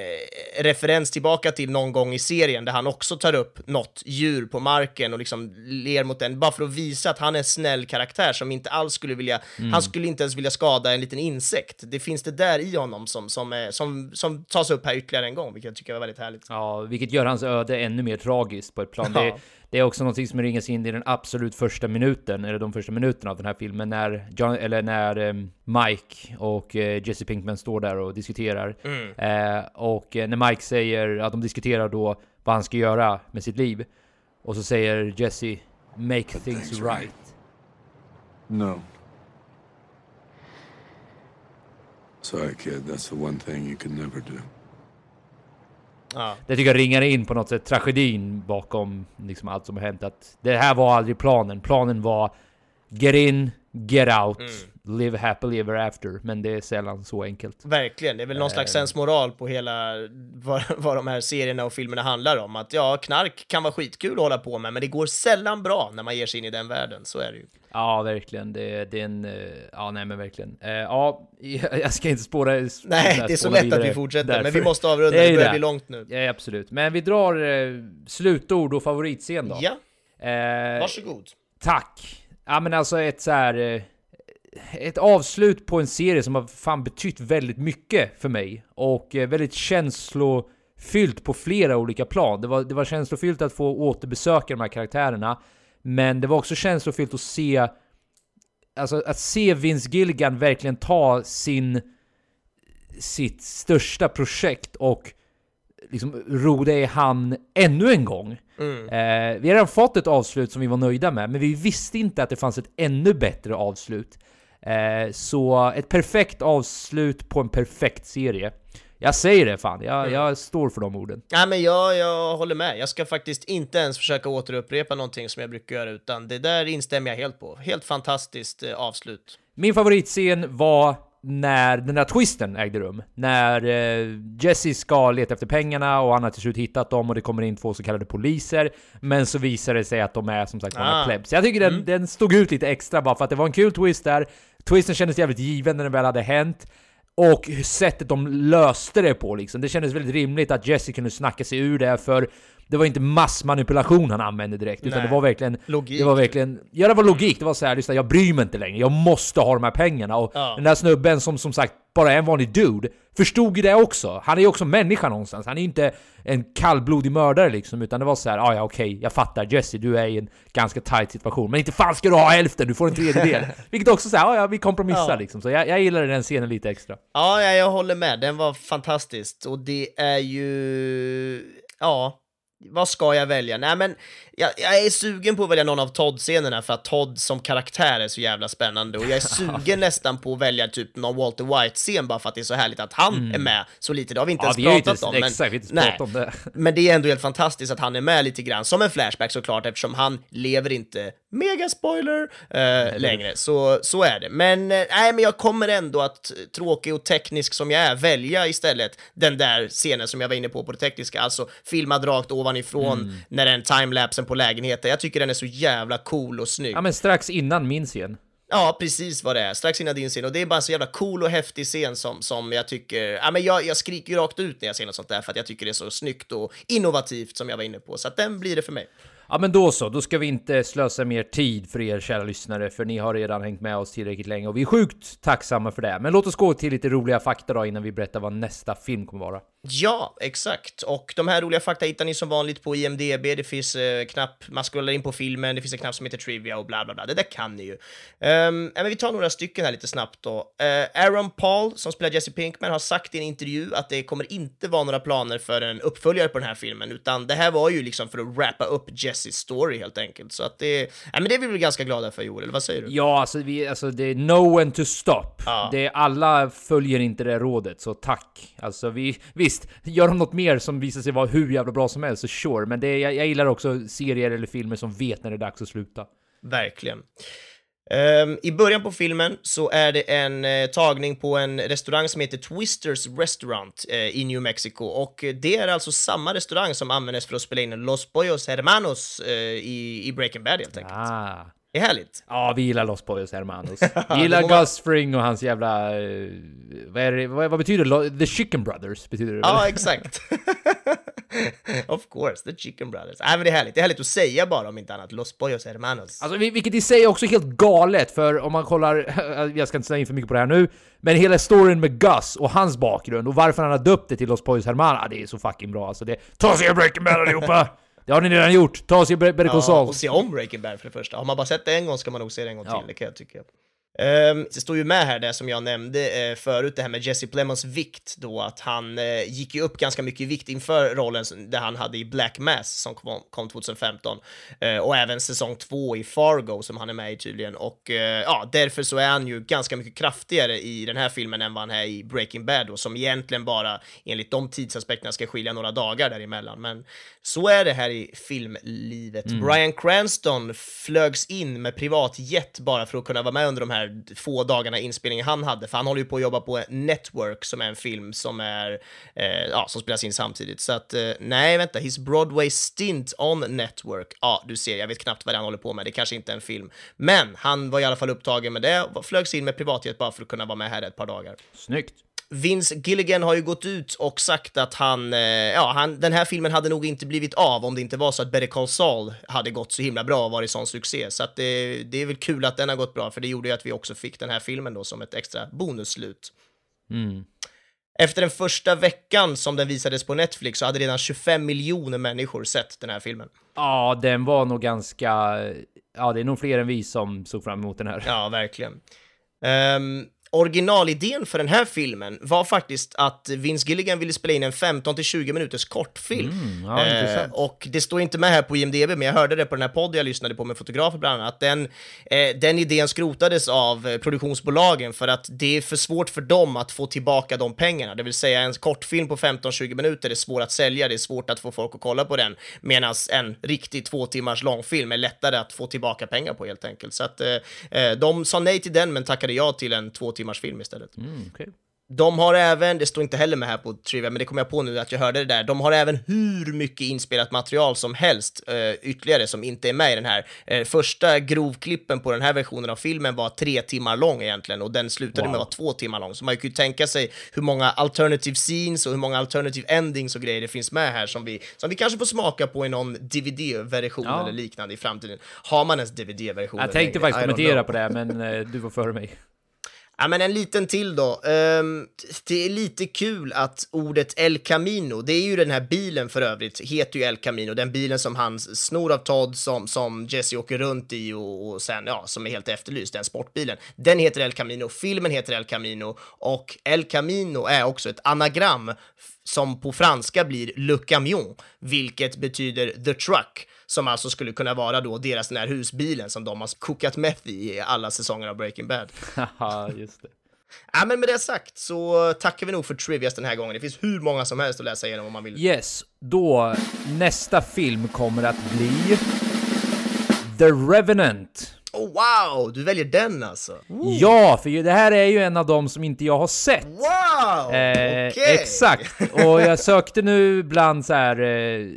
A: referens tillbaka till någon gång i serien där han också tar upp något djur på marken och liksom ler mot den, bara för att visa att han är en snäll karaktär som inte alls skulle vilja, han skulle inte ens vilja skada en liten insekt. Det finns det där i honom som, som, är, som, som tas upp här ytterligare en gång, vilket jag tycker var väldigt härligt.
G: Ja, vilket gör hans öde ännu mer tragiskt på ett plan.
A: Ja.
G: det är också någonting som ringas in i den absolut första minuten, eller de första minuterna av den här filmen, när, John, eller när em, Mike och eh, Jesse Pinkman står där och diskuterar. Eh, och eh, när Mike säger att de diskuterar då vad han ska göra med sitt liv. Och så säger Jesse “Make things right”.
H: No. Sorry, kid. That's the one thing you could never do.
A: Ja.
G: Det tycker jag ringar in på något sätt tragedin bakom liksom allt som har hänt. Att det här var aldrig planen. Planen var get in, get out. Live happily ever after, men det är sällan så enkelt.
A: Verkligen, det är väl någon slags sensmoral på hela vad, vad de här serierna och filmerna handlar om. Att ja, knark kan vara skitkul att hålla på med, men det går sällan bra när man ger sig in i den världen. Så är det ju.
G: Ja, verkligen. Det, det är en... eh, Ja, nej men verkligen. Eh, Ja, jag ska inte spåra...
A: Nej,
G: spåra
A: det är så lätt att vi fortsätter, men
G: därför.
A: vi måste avrunda,
G: Det är
A: det börjar
G: det.
A: bli långt nu.
G: Ja, absolut. Men vi drar eh, slutord och favoritscen då.
A: Ja,
G: Eh,
A: varsågod.
G: Tack! Ja men alltså ett så här... Ett avslut på en serie som har fan betytt väldigt mycket för mig. Och eh, väldigt känslofyllt på flera olika plan. Det var, det var känslofyllt att få återbesöka de här karaktärerna. Men det var också känslofyllt att se... Alltså att se Vince Gilligan verkligen ta sin... Sitt största projekt och liksom roda i hamn ännu en gång. Eh, vi har redan fått ett avslut som vi var nöjda med, men vi visste inte att det fanns ett ännu bättre avslut. Eh, så ett perfekt avslut på en perfekt serie. Jag säger det fan, jag, jag står för de orden.
A: Nej, men jag, jag håller med. Jag ska faktiskt inte ens försöka återupprepa någonting som jag brukar göra, utan det där instämmer jag helt på. Helt fantastiskt eh, avslut.
G: Min favoritscen var när den där twisten ägde rum. När eh, Jesse ska leta efter pengarna och han har till slut hittat dem och det kommer in två så kallade poliser. Men så visar det sig att de är som sagt bara
A: Ah.
G: plebs. Jag tycker den, den stod ut lite extra bara för att det var en kul twist där. Twisten kändes jävligt given när den väl hade hänt. Och sättet de löste det på liksom. Det kändes väldigt rimligt att Jesse kunde snacka sig ur det för det var inte massmanipulation han använde direkt, utan
A: Nej.
G: det var verkligen...
A: Logik,
G: Det var verkligen... Ja, det var logik. Det var så här, lyssna, jag bryr mig inte längre. Jag måste ha de här pengarna. Och
A: Ja.
G: den där snubben som som sagt bara är en vanlig dude, förstod ju det också. Han är ju också människa någonstans. Han är ju inte en kallblodig mördare liksom, utan det var så här, ah, ja okej, jag fattar Jesse, du är i en ganska tight situation. Men inte fan ska du ha hälften, du får en tredjedel. Vilket också säger, ah, ja vi kompromissar
A: Ja.
G: liksom. Så jag, jag gillade den scenen lite extra.
A: Ja, ja, jag håller med. Den var fantastisk. Och det är ju... Ja, vad ska jag välja? Nej, men jag, jag är sugen på att välja någon av Todd-scenerna för att Todd som karaktär är så jävla spännande. Och jag är sugen nästan på att välja typ någon Walter White-scen bara för att det är så härligt att han är med så lite. Det har vi inte
G: Mm. Ja,
A: ens
G: vi har ju inte,
A: pratat om. Men,
G: exakt, vi inte
A: nej.
G: pratat om det.
A: Men det är ändå helt fantastiskt att han är med lite grann, som en flashback såklart, eftersom han lever inte, mega spoiler, eh, längre. Så, så är det. Men, eh, nej, men jag kommer ändå att, tråkig och teknisk som jag är, välja istället den där scenen som jag var inne på, på det tekniska, alltså filmad rakt ovanifrån
G: Mm.
A: när den timelapsen på lägenheten. Jag tycker den är så jävla cool och snygg.
G: Ja men strax innan min scen.
A: Ja, precis vad det är. Strax innan din scen. Och det är bara en så jävla cool och häftig scen som, som jag tycker... Ja, men jag, jag skriker rakt ut när jag ser något sånt där för att jag tycker det är så snyggt och innovativt som jag var inne på. Så att den blir det för mig.
G: Ja men då så, då ska vi inte slösa mer tid för er kära lyssnare, för ni har redan hängt med oss tillräckligt länge och vi är sjukt tacksamma för det. Men låt oss gå till lite roliga fakta då innan vi berättar vad nästa film kommer vara.
A: Ja, exakt. Och de här roliga fakta hittar ni som vanligt på IMDB. Det finns eh, knapp, man scrollar in på filmen, det finns en knapp som heter Trivia och bla bla bla. Det där kan ni ju. Um, men vi tar några stycken här lite snabbt då. Uh, Aaron Paul, som spelar Jesse Pinkman, har sagt i en intervju att det kommer inte vara några planer för en uppföljare på den här filmen, utan det här var ju liksom för att wrappa upp Jesse Jesses story helt enkelt. Så att det, ja, men det är vi väl ganska glada för Joel, eller vad säger du?
G: Ja, alltså, vi, alltså det är no when to stop.
A: Ja.
G: Det är, alla följer inte det rådet, så tack. Alltså vi, visst, gör de något mer som visar sig vara hur jävla bra som helst, så sure. Men det, jag, jag gillar också serier eller filmer som vet när det är dags att sluta.
A: Verkligen. Ehm, I början på filmen så är det en eh, tagning på en restaurang som heter Twisters Restaurant eh, i New Mexico och det är alltså samma restaurang som användes för att spela in Los Pollos Hermanos eh, i, i Breaking Bad helt enkelt.
G: Ah.
A: Det är härligt.
G: Ja, vi gillar Los Pollos Hermanos. Vi gillar
A: man-
G: Gus Fring och hans jävla... vad, det, vad, vad betyder det? The Chicken Brothers betyder det väl?
A: Ja, exakt. of course, the Chicken Brothers. Nej, men det är härligt. Det är härligt att säga bara om inte annat. Los Pollos Hermanos.
G: Alltså, vil- vilket i sig är också helt galet, för om man kollar, jag ska inte säga in för mycket på det här nu, men hela storyn med Gus och hans bakgrund och varför han har döpt det till Los Pollos Hermanos, det är så fucking bra alltså. Det, ta och se Breaking Bad allihopa! Det har ni redan gjort, ta och se Better Call
A: Ja, och se om Breaking Bad för det första. Har man bara sett det en gång ska man nog se det en gång
G: Ja.
A: till, det kan jag tycka. Ehm, det står ju med här det som jag nämnde eh, förut, det här med Jesse Plemons vikt då, att han eh, gick ju upp ganska mycket i vikt inför rollen som- där han hade i Black Mass som kom, kom 2015 Eh, och även säsong två i Fargo som han är med i tydligen. Och ja, därför så är han ju ganska mycket kraftigare i den här filmen än vad han är i Breaking Bad då, som egentligen bara enligt de tidsaspekterna ska skilja några dagar däremellan, men så är det här i filmlivet. Bryan Cranston flögs in med privatjet bara för att kunna vara med under de här här få dagarna inspelning han hade, för han håller ju på att jobba på Network som är en film som är, eh, ja, som spelas in samtidigt. Så att, eh, nej, vänta, his Broadway stint on Network, ja, du ser, jag vet knappt vad han håller på med, det kanske inte är en film. Men han var i alla fall upptagen med det, och flögs in med privatjet bara för att kunna vara med här ett par dagar.
G: Snyggt.
A: Vince Gilligan har ju gått ut och sagt att han, eh, ja, han, den här filmen hade nog inte blivit av om det inte var så att Better Call Saul hade gått så himla bra och varit sån succé. Så att det, det är väl kul att den har gått bra, för det gjorde ju att vi också fick den här filmen då som ett extra bonusslut.
G: Mm.
A: Efter den första veckan som den visades på Netflix så hade redan 25 miljoner människor sett den här filmen.
G: Ja, den var nog ganska... Ja, det är nog fler än vi som såg fram emot den här.
A: Ja, verkligen. Um, originalidén för den här filmen var faktiskt att Vince Gilligan ville spela in en 15 till 20 minuters kortfilm.
G: Mm, ja,
A: eh, och det står inte med här på IMDB, men jag hörde det på den här podden jag lyssnade på med fotografer bland annat, att den, eh, den idén skrotades av eh, produktionsbolagen för att det är för svårt för dem att få tillbaka de pengarna. Det vill säga en kortfilm på 15-20 minuter är svår att sälja, det är svårt att få folk att kolla på den, medan en riktig två timmars långfilm är lättare att få tillbaka pengar på helt enkelt. Så att eh, eh de sa nej till den, men tackade ja till en två timmars film istället.
G: Mm, okay.
A: De har även, det står inte heller med här på Trivia, men det kommer jag på nu att jag hörde det där, de har även hur mycket inspelat material som helst uh, ytterligare som inte är med i den här. Uh, första grovklippen på den här versionen av filmen var tre timmar lång egentligen och den slutade wow. med att vara två timmar lång. Så man kan ju tänka sig hur många alternative scenes och hur många alternative endings och grejer det finns med här som vi, som vi kanske får smaka på i någon DVD-version ja. eller liknande i framtiden. Har man ens DVD-version?
G: Jag tänkte faktiskt kommentera på det, men uh, du var före mig.
A: Ja, men en liten till då. Um, det är lite kul att ordet El Camino, det är ju den här bilen för övrigt, heter ju El Camino, den bilen som han snor av Todd, som, som Jesse åker runt i och, och sen, ja, som är helt efterlyst, den sportbilen. Den heter El Camino, filmen heter El Camino och El Camino är också ett anagram som på franska blir Le Camion, vilket betyder the truck som alltså skulle kunna vara då deras den här husbilen som de har kokat meth i alla säsonger av Breaking Bad.
G: Ja, just det.
A: Ja, men med det sagt så tackar vi nog för Trivias den här gången. Det finns hur många som helst att läsa igenom om man vill.
G: Yes, då nästa film kommer att bli The Revenant.
A: Oh, wow, du väljer den alltså?
G: Ooh. Ja, för det här är ju en av dem som inte jag har sett.
A: Wow!
G: Eh, okay. Exakt, och jag sökte nu bland så här. Eh,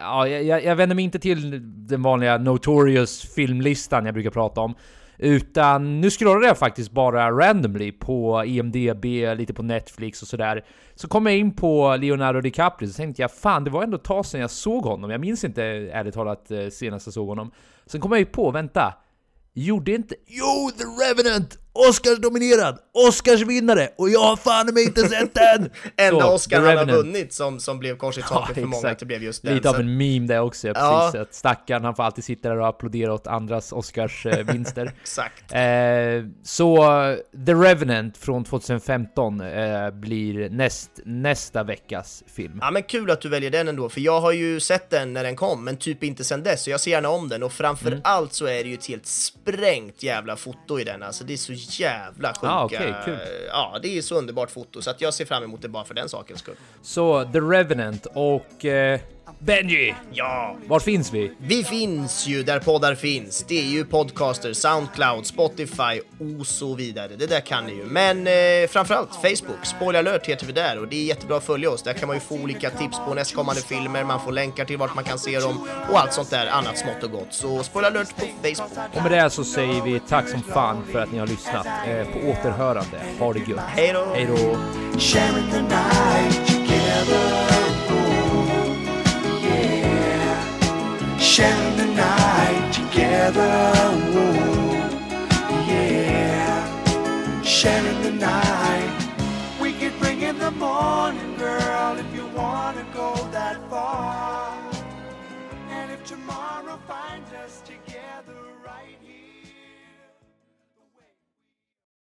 G: ja, jag, jag vänder mig inte till den vanliga Notorious filmlistan jag brukar prata om. Utan nu scrollade jag faktiskt bara randomly på IMDB, lite på Netflix och sådär. Så kom jag in på Leonardo DiCaprio, så tänkte jag fan, det var ändå ett tag sedan jag såg honom. Jag minns inte ärligt talat eh, senast jag såg honom. Sen kom jag ju på, vänta, gjorde inte... Jo, The Revenant! Oscars-nominerad! Oscarsvinnare! Och jag har fan mig inte sett den!
A: Enda så, Oscar han har vunnit som, som blev kors i taket ja, för många, att det blev just den.
G: Lite av en meme där också, ja, precis. Ja. Att stackaren, han får alltid sitta där och applådera åt andras Oscarsvinster.
A: Exakt.
G: Eh, så The Revenant från 2015 eh, blir näst, nästa veckas film.
A: Ja men kul att du väljer den ändå, för jag har ju sett den när den kom, men typ inte sen dess, så jag ser gärna om den. Och framför mm. allt så är det ju ett helt sprängt jävla foto i den, alltså det är så jävla sjuka.
G: Ah, okay, cool.
A: Ja, det är så underbart foto så att jag ser fram emot det bara för den sakens skull.
G: Så The Revenant och eh, Benji!
A: Ja!
G: Var finns vi?
A: Vi finns ju där poddar finns. Det är ju Podcaster, Soundcloud, Spotify och så vidare. Det där kan ni ju. Men eh, framförallt Facebook. Spoiler alert heter vi där och det är jättebra att följa oss. Där kan man ju få olika tips på nästkommande filmer, man får länkar till vart man kan se dem och allt sånt där annat smått och gott. Så spoiler alert på Facebook.
G: Och med det så säger vi tack som fan för att ni har lyssnat. Eh, på återhörande. Ha det gött.
A: Hej då!
G: Hej då! Sharing the night together. Whoa, yeah, sharing the night. We could bring in the morning, girl, if you wanna go that far. And if tomorrow finds